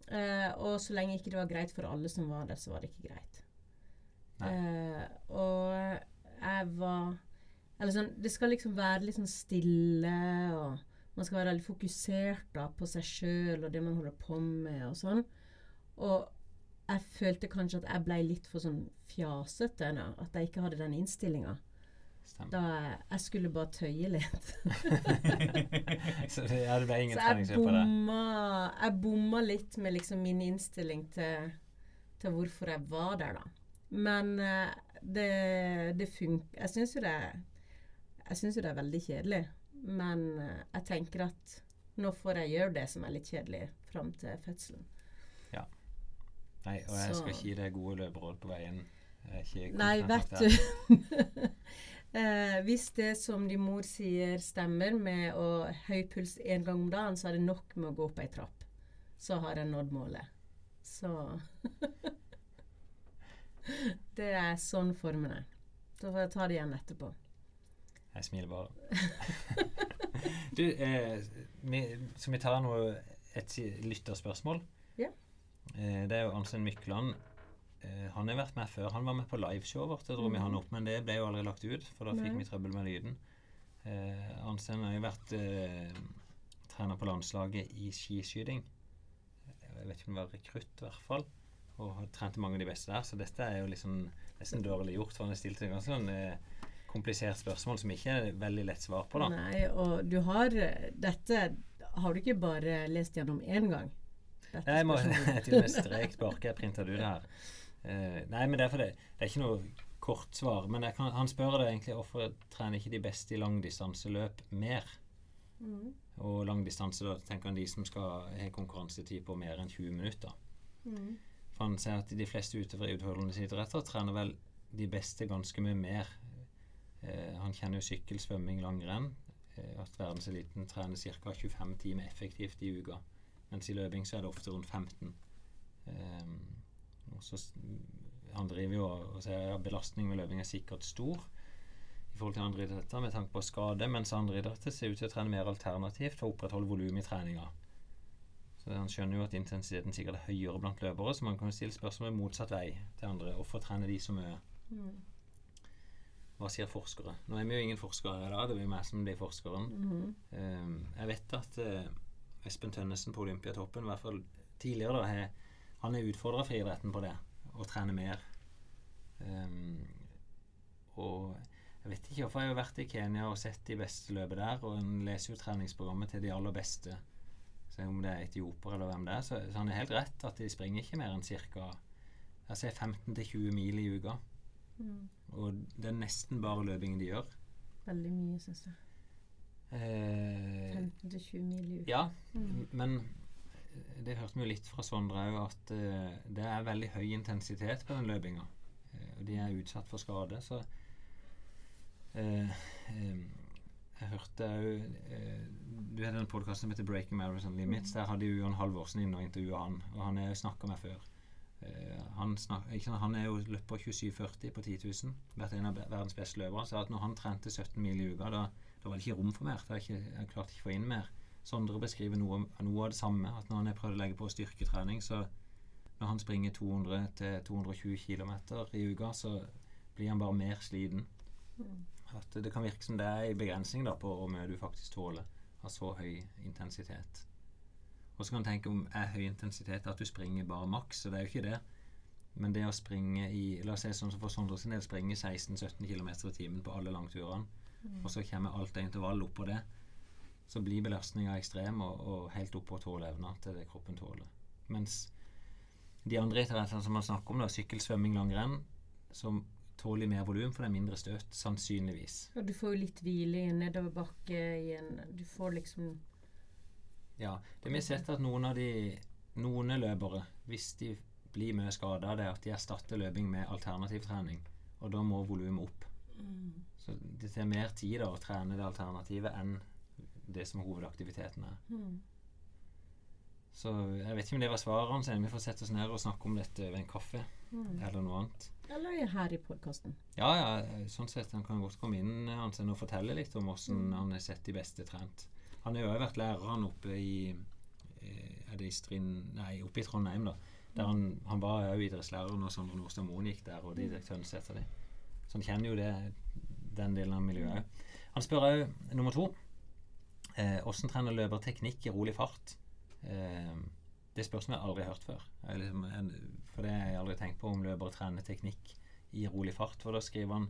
Eh, og så lenge ikke det var greit for alle som var der, så var det ikke greit. Eh, og jeg var Eller sånn Det skal liksom være litt sånn stille, og Man skal være veldig fokusert da, på seg sjøl og det man holder på med og sånn. Og jeg følte kanskje at jeg ble litt for sånn fjasete nå. At jeg ikke hadde den innstillinga. Da jeg, skulle bare tøye litt. Så det, ja, det ble ingen treningsøkt på det. bomma, jeg bomma litt med liksom min innstilling til, til hvorfor jeg var der, da. Men eh, det, det funker Jeg syns jo det Jeg syns jo det er veldig kjedelig. Men eh, jeg tenker at nå får jeg gjøre det som er litt kjedelig fram til fødselen. Ja. Nei, og jeg skal ikke gi deg gode løperåd på veien. Nei, vet du eh, Hvis det som din mor sier stemmer med å høy puls én gang om dagen, så er det nok med å gå opp ei trapp. Så har jeg nådd målet. Så Det er sånn formen er. Da får jeg ta det igjen etterpå. Jeg smiler bare. du, eh, vi, skal vi ta noe, et lytterspørsmål? Ja. Eh, det er jo Arnstein Mykland. Eh, han har vært med før. Han var med på liveshowet vårt. Da dro vi han opp, men det ble jo aldri lagt ut, for da fikk Nei. vi trøbbel med lyden. Eh, Arnstein har jo vært eh, trener på landslaget i skiskyting. Jeg vet ikke om det var rekrutt, i hvert fall. Og har trent mange av de beste der. Så dette er jo liksom nesten dårlig gjort, for han har stilt et ganske sånn eh, komplisert spørsmål som ikke er veldig lett svar på, da. Nei, og du har Dette har du ikke bare lest gjennom én gang. Dette Jeg må til og med strekt bak. Jeg printa det ut her. Uh, nei, men det er, fordi, det er ikke noe kort svar. Men jeg kan, han spør det egentlig hvorfor trener ikke de beste i langdistanseløp mer? Mm. Og langdistanse, da tenker han de som skal ha konkurransetid på mer enn 20 minutter. Mm. For han sier at de fleste utøvere i utholdenhetsidretter trener vel de beste ganske mye mer. Eh, han kjenner jo sykkel, svømming, langrenn. Eh, at verdenseliten trener ca. 25 timer effektivt i uka. Mens i løping så er det ofte rundt 15. Eh, og så han driver jo og sier at belastning med løping er sikkert stor i forhold til andre idretter med tanke på skade, mens andre idretter ser ut til å trene mer alternativt for å opprettholde volum i treninga. Så han skjønner jo at intensiteten sikkert er høyere blant løpere, så man kan jo stille spørsmål motsatt vei til andre. Hvorfor trener de så mye? Mm. Hva sier forskere? Nå er vi jo ingen forskere i dag, det er jo meg som blir forskeren. Mhm. Um, jeg vet at uh, Espen Tønnesen på Olympiatoppen, i hvert fall tidligere, da, har- han er utfordra friidretten på det, å trene mer. Um, og jeg vet ikke hvorfor jeg har vært i Kenya og sett de beste løpet der, og en leser jo treningsprogrammet til de aller beste. Så om det er etioper eller hvem det er, så, så han er helt rett at de springer ikke mer enn ca. 15-20 mil i uka. Mm. Og det er nesten bare løpingen de gjør. Veldig mye, syns jeg. Eh, 15-20 mil i uka. ja, Mm. men eh, det hørte vi jo litt fra Sondre òg, at uh, det er veldig høy intensitet på den løpinga. Uh, og de er utsatt for skade, så uh, um, Jeg hørte òg Du hadde en podkast som heter 'Breaking Marathon Limits'. Der hadde jo Jon Halvorsen inne og intervjua han, og han har jeg snakka med før. Eh, han, snak, sant, han er jo løper 27,40 på 10 000. Vært en av verdens beste løpere. Så at når han trente 17 mil i uka, da, da var det ikke rom for mer. Da jeg, ikke, jeg klarte ikke å få inn mer. Sondre beskriver noe, noe av det samme. At når han har prøvd å legge på styrketrening, så når han springer 200-220 km i uka, så blir han bare mer sliten. Mm. At det kan virke som det er en begrensning da, på hvor mye du faktisk tåler av så høy intensitet. Og så kan du tenke om er høy intensitet at du springer bare maks, og det er jo ikke det. Men det å springe i La oss si sånn som for Sondre sin del, springe 16-17 km i timen på alle langturene, og så kommer alt det intervallet oppå det, så blir belastninga ekstrem og, og helt opp på tåleevna til det kroppen tåler. Mens de andre idrettene som man snakker om, da, sykkel, svømming, langrenn, som tåler mer volum, for det er mindre støt, sannsynligvis. Og du får jo litt hvile i en nedoverbakke igjen. Du får liksom Ja, det vi har sett at noen av de noen løpere, hvis de blir mye skada, det er at de erstatter løping med alternativ trening. Og da må volumet opp. Så det tar mer tid da å trene det alternativet enn det som hovedaktiviteten er. mm. Så jeg vet ikke om det var svaret hans. Vi får sette oss ned og snakke om dette ved en kaffe Mm. eller noe annet. Eller her i podkasten. Ja, ja, sånn sett. Han kan godt komme inn Hansen, og fortelle litt om hvordan han har sett de beste trent. Han har jo vært lærer han oppe i eh, Er det i Strin... Nei, oppe i Trondheim, da. Der han, han var òg idrettslærer når Sondre Nordstad Moen gikk der, og de Tønseth og de. Så han kjenner jo det, den delen av miljøet òg. Han spør òg nummer to. Eh, trener løper teknikk i rolig fart? Eh, det spørsmålet har jeg aldri hørt før. Liksom, for det har jeg aldri tenkt på om løpere trener teknikk i rolig fart. For da skriver han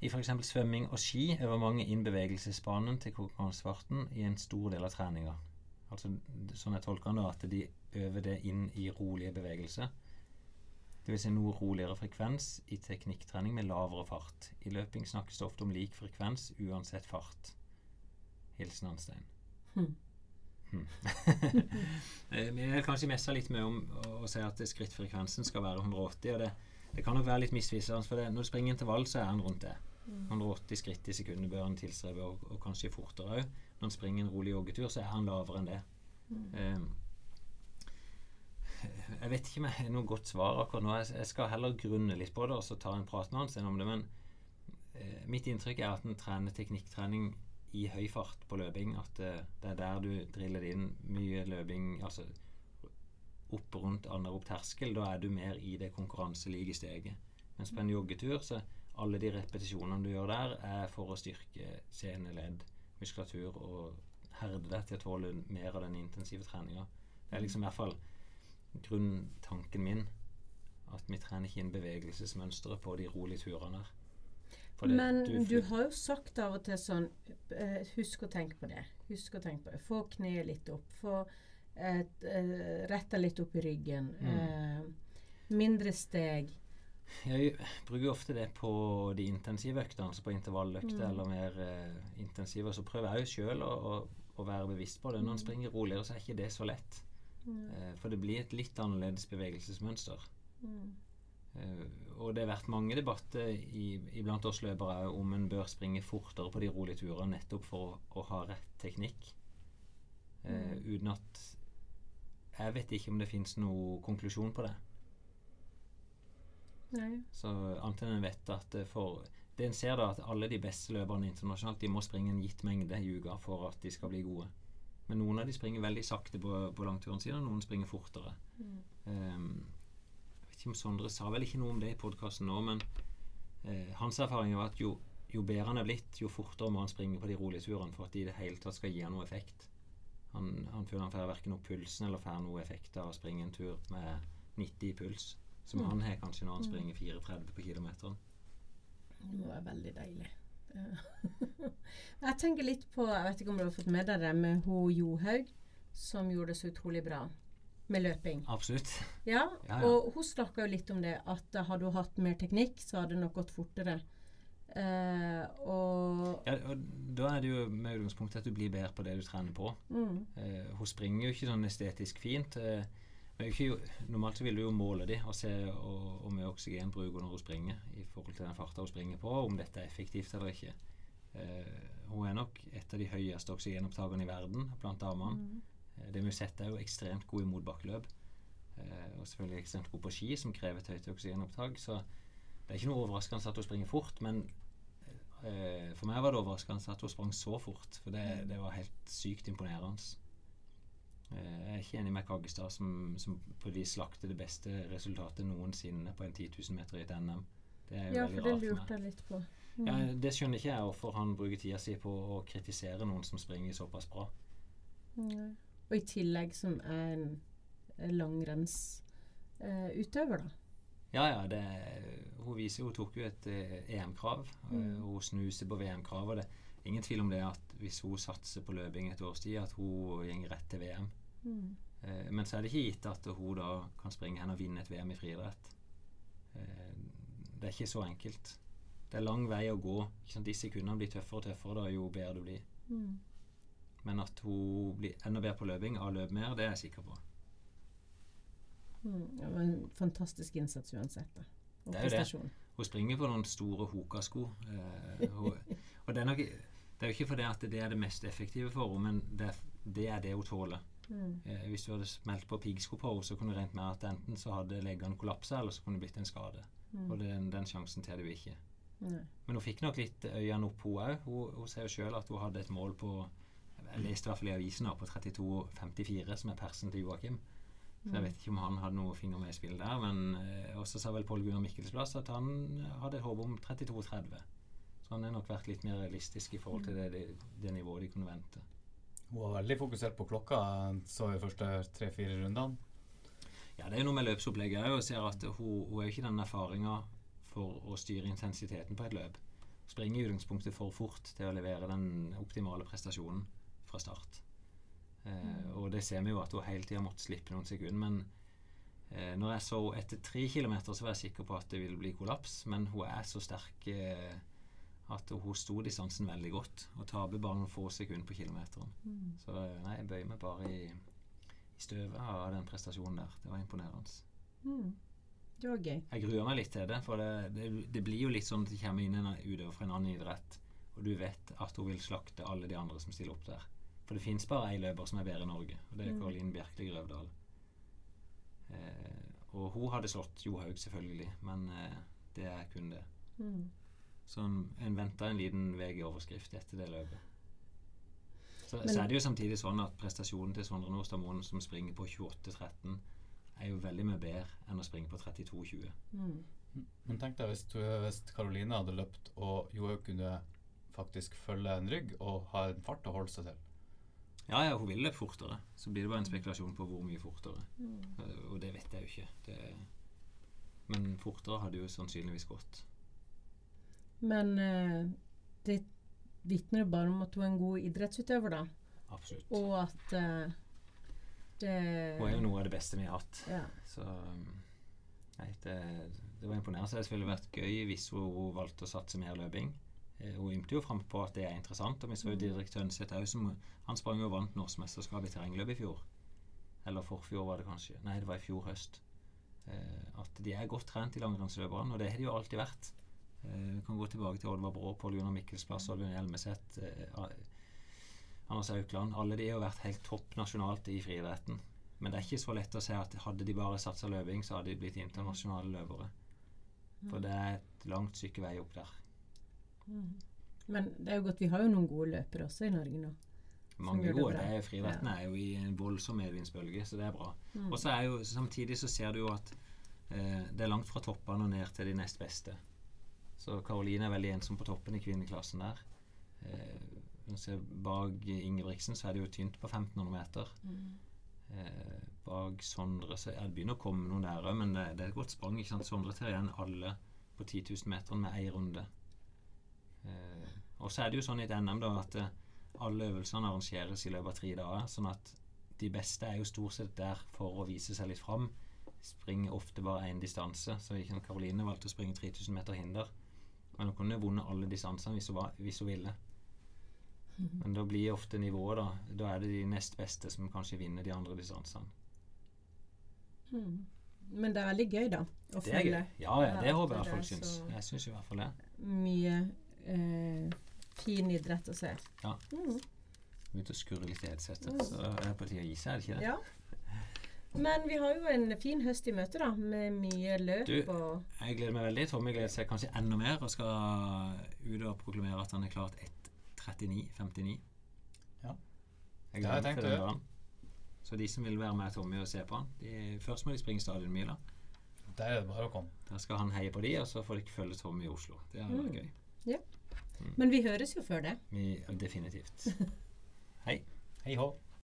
i f.eks. svømming og ski øver mange inn bevegelsesbanen til konkurransefarten i en stor del av treninga. Altså, sånn jeg tolker da, at de øver det inn i rolige bevegelser. Det vil si noe roligere frekvens i teknikktrening med lavere fart. I løping snakkes det ofte om lik frekvens uansett fart. Hilsen Anstein. Hm. Hmm. Eh, Vi har kanskje messa litt med om å si at skrittfrekvensen skal være 180. og det, det kan nok være litt misvisende, for det, når du springer intervall, så er den rundt det. 180 skritt i sekundet bør han tilstrebe, og, og kanskje fortere òg. Når han springer en rolig joggetur, så er han lavere enn det. Eh, jeg vet ikke om jeg har noe godt svar akkurat nå. Jeg, jeg skal heller grunne litt på det og så ta en prat med han om det. Men uh, mitt inntrykk er at han trener teknikktrening i høy fart på løping. At uh, det er der du driller det inn mye løping altså opp rundt Anderup terskel. Da er du mer i det konkurranselige steget. Mens på en joggetur så alle de repetisjonene du gjør der, er for å styrke seneledd, muskulatur og herde deg til å tåle mer av den intensive treninga. Det er liksom i hvert fall grunntanken min. At vi trener ikke inn bevegelsesmønsteret på de rolige turene her. Men du, du, har jo sagt av og til sånn eh, Husk å tenke på det. Husk å tenke på det. Få kneet litt opp. Få eh, eh, retta litt opp i ryggen. Mm. Eh, mindre steg. Jeg bruker ofte det på de intensive øktene, altså på intervalløkter Mm. eller mer eh, intensive. Så prøver jeg jo sjøl å, å, å være bevisst på det. Når en springer roligere, så er ikke det så lett. Eh, for det blir et litt annerledes bevegelsesmønster. Mm. Eh, og det har vært mange debatter i, iblant oss løpere om en bør springe fortere på de rolige turene nettopp for å, å ha rett teknikk. Eh, uten at Jeg vet ikke om det fins noen konklusjon på det. Nei. Så annet vet at for det en ser da at alle de beste løperne internasjonalt De må springe en gitt mengde i uka for at de skal bli gode. Men noen av de springer veldig sakte på, på langturen sin, og noen springer fortere. Ehm, jeg vet ikke om Sondre sa vel ikke noe om det i podkasten nå, men uh, hans erfaring var at jo, jo bedre han er blitt, jo fortere må han springe på de rolige turene for at de i det hele tatt skal gi han noe effekt. Han, han føler han får verken opp pulsen eller får noe effekt av å springe en tur med 90 i puls, som Mm. han har kanskje når han springer 4,30 på kilometeren. Det må være veldig deilig. Jeg tenker litt på Jeg vet ikke om du har fått med deg det med ho Johaug, som gjorde det så utrolig bra med løping. Absolutt. Ja, Ja, ja. og hun snakka jo litt om det, at hadde hun hatt mer teknikk, så hadde det nok gått fortere. Uh, og Ja, og da er det jo med utgangspunkt at du blir bedre på det du trener på. mm, Uh, hun springer jo ikke sånn estetisk fint. Eh, ikke, normalt så vil du jo måle de og se hvor mye oksygen bruker når hun springer i forhold til den farta hun springer på, om dette er effektivt eller ikke. Uh, hun er nok et av de høyeste oksygenopptakerne i verden blant damene. Eh, det vi har sett, er jo ekstremt god i motbakkeløp. Uh, og selvfølgelig ekstremt god på ski, som krever et høyt oksygenopptak. Så det er ikke noe overraskende at hun springer fort, men uh, for meg var det overraskende at hun sprang så fort. For det, det var helt sykt imponerende. Eh, Jeg er ikke enig med Kaggestad, som, som på vis slakter det beste resultatet noensinne på en 10 000 meter i et NM. Det er jo Ja, veldig for det lurte jeg litt på. Ja, det skjønner ikke jeg hvorfor han bruker tida si på å kritisere noen som springer såpass bra. Mm. Og i tillegg som er en langrennsutøver, da. Ja, ja, det, hun viser hun tok jo et eh, EM-krav, Mm. eh, hun snuser på VM-krav. Og det ingen tvil om det at hvis hun satser på løping et års tid, at hun går rett til VM. Mm. Eh, men så er det ikke gitt at hun da kan springe hen og vinne et VM i friidrett. Eh, det er ikke så enkelt. Det er lang vei å gå. De sekundene blir tøffere og tøffere da, jo bedre du blir. Mm. Men at hun blir enda bedre på løping av løp mer, det er jeg sikker på. Mm. Det var en fantastisk innsats uansett, da. Og Det er jo det. Hun springer på noen store Hoka-sko. Eh, og, og det er, nok, det er jo ikke fordi at det er det mest effektive for henne, men det, det er det hun tåler. Mm. Eh, hvis du hadde smelt på piggsko på henne, så kunne du regnet med at enten så hadde leggene kollapsa, eller så kunne det blitt en skade. Mm. Og den, den sjansen tar du ikke. Nei. Men hun fikk nok litt øynene opp, hun òg. Hun, hun sier jo sjøl at hun hadde et mål på Jeg leste i hvert fall i avisen på 32,54, som er persen til Joakim. Så jeg vet ikke om han hadde noe finger med i spillet der. Men eh, også sa vel Pål Gunnar Mikkelsplass at han hadde et håp om 32,30. Så han har nok vært litt mer realistisk i forhold til det, det, det nivået de kunne vente. Hun var veldig fokusert på klokka, så i første tre-fire rundene. Ja, det er noe med løpsopplegget òg. Jeg ser at hun, hun er ikke den erfaringa for å styre intensiteten på et løp. Springer i utgangspunktet for fort til å levere den optimale prestasjonen fra start. Eh, og det ser vi jo at hun hele tida måtte slippe noen sekunder. Men eh, når jeg så etter tre kilometer, så var jeg sikker på at det ville bli kollaps. Men hun er så sterk eh, at hun sto distansen veldig godt. Og taper bare noen få sekunder på kilometeren. Så eh, nei, jeg bøyer meg bare i, i støvet av den prestasjonen der. Det var imponerende. Mm. Det var gøy. Jeg gruer meg litt til det, for det, det, det blir jo litt sånn at det kommer inn en utøver fra en annen idrett, og du vet at hun vil slakte alle de andre som stiller opp der. For det fins bare én løper som er bedre i Norge, og det er Mm. Karoline Bjerkeli Grøvdal. Eh, og hun hadde slått Johaug, selvfølgelig, men eh, det er kun det. Mm. Så en, en venta en liten VG-overskrift etter det løpet. Så, Men- så er det jo samtidig sånn at prestasjonen til Sondre Nordstad Moen, som springer på 28,13, er jo veldig mye bedre enn å springe på 32,20. Mm. Men tenk deg hvis, hvis Karoline hadde løpt, og Johaug kunne faktisk følge en rygg og ha en fart å holde seg til. Ja, ja, hun vil løpe fortere. Så blir det bare en spekulasjon på hvor mye fortere. Mm. Og det vet jeg jo ikke. Det, men fortere hadde jo sannsynligvis gått. Men eh, det vitner jo bare om at hun er en god idrettsutøver, da. Absolutt. Og at eh, det Hun er jo noe av det beste vi har hatt. Ja. Så um, nei, det, det var imponerende. Så det ville vært gøy hvis hun valgte å satse mer løping. Eh, Hun ymte jo fram på at det er interessant. Og vi så jo Didrik Tønseth òg, som Han sprang og vant norgesmesterskapet i terrengløp i fjor. Eller forfjor, var det kanskje. Nei, det var i fjor høst. Eh, at de er godt trent, i langrennsløperne. Og det har de jo alltid vært. Eh, Vi kan gå tilbake til Oddvar Brå, Pål Gunnar Mikkelsplass, Oddbjørn Hjelmeset, eh, Anders Aukland. Alle de har vært helt topp nasjonalt i friidretten. Men det er ikke så lett å se at hadde de bare satsa løping, så hadde de blitt internasjonale løpere. For det er et langt stykke vei opp der. Mm. Men det er jo godt, vi har jo noen gode løpere også i Norge nå. Mange gode. Det er, friidretten Ja. er jo i en voldsom medvindsbølge, så det er bra. Mm. Og så er jo samtidig så ser du jo at eh, det er langt fra toppene og ned til de nest beste. Så Karoline er veldig ensom på toppen i kvinneklassen der. Eh, bak Ingebrigtsen så er det jo tynt på 1500 meter. Eh, bak Sondre så ja, Det begynner å komme noen der òg, men det, det er et godt sprang. ikke sant? Sondre tar igjen alle på 10 000 meter med én runde. Eh, og så er det jo sånn i et NM da at eh, alle øvelsene arrangeres i løpet av tre dager. Sånn at de beste er jo stort sett der for å vise seg litt fram. Springer ofte bare én distanse. Så Karoline valgte å springe 3000 meter hinder. Men hun kunne vunnet alle distansene hvis hvis hun ville. Men da blir ofte nivået, da. Da er det de nest beste som kanskje vinner de andre distansene. Mm. Men det er veldig gøy, da. Å Det er følge. Ja, ja, det håper jeg folk syns. Jeg syns i hvert fall det. Mye eh, fin idrett å se. Ja. Mm. Begynte å skurre litt i headsetet, så det er på tide å gi seg, er det ikke det? Ja. Men vi har jo en fin høst i møte, da, med mye løp Du- og Jeg gleder meg veldig. Tommy gleder seg kanskje enda mer og skal ut og proklamere at han er klart 1.39,59. Ja. Jeg Det gleder meg til å den dagen. Så de som vil være med Tommy og se på han de, Først må de springe stadionmila. Der er det bare å komme. Der skal han heie på de, og så får de ikke følge Tommy i Oslo. Det hadde vært Mm. gøy. Men vi høres jo før det. Vi, definitivt. Hei. Hei hå.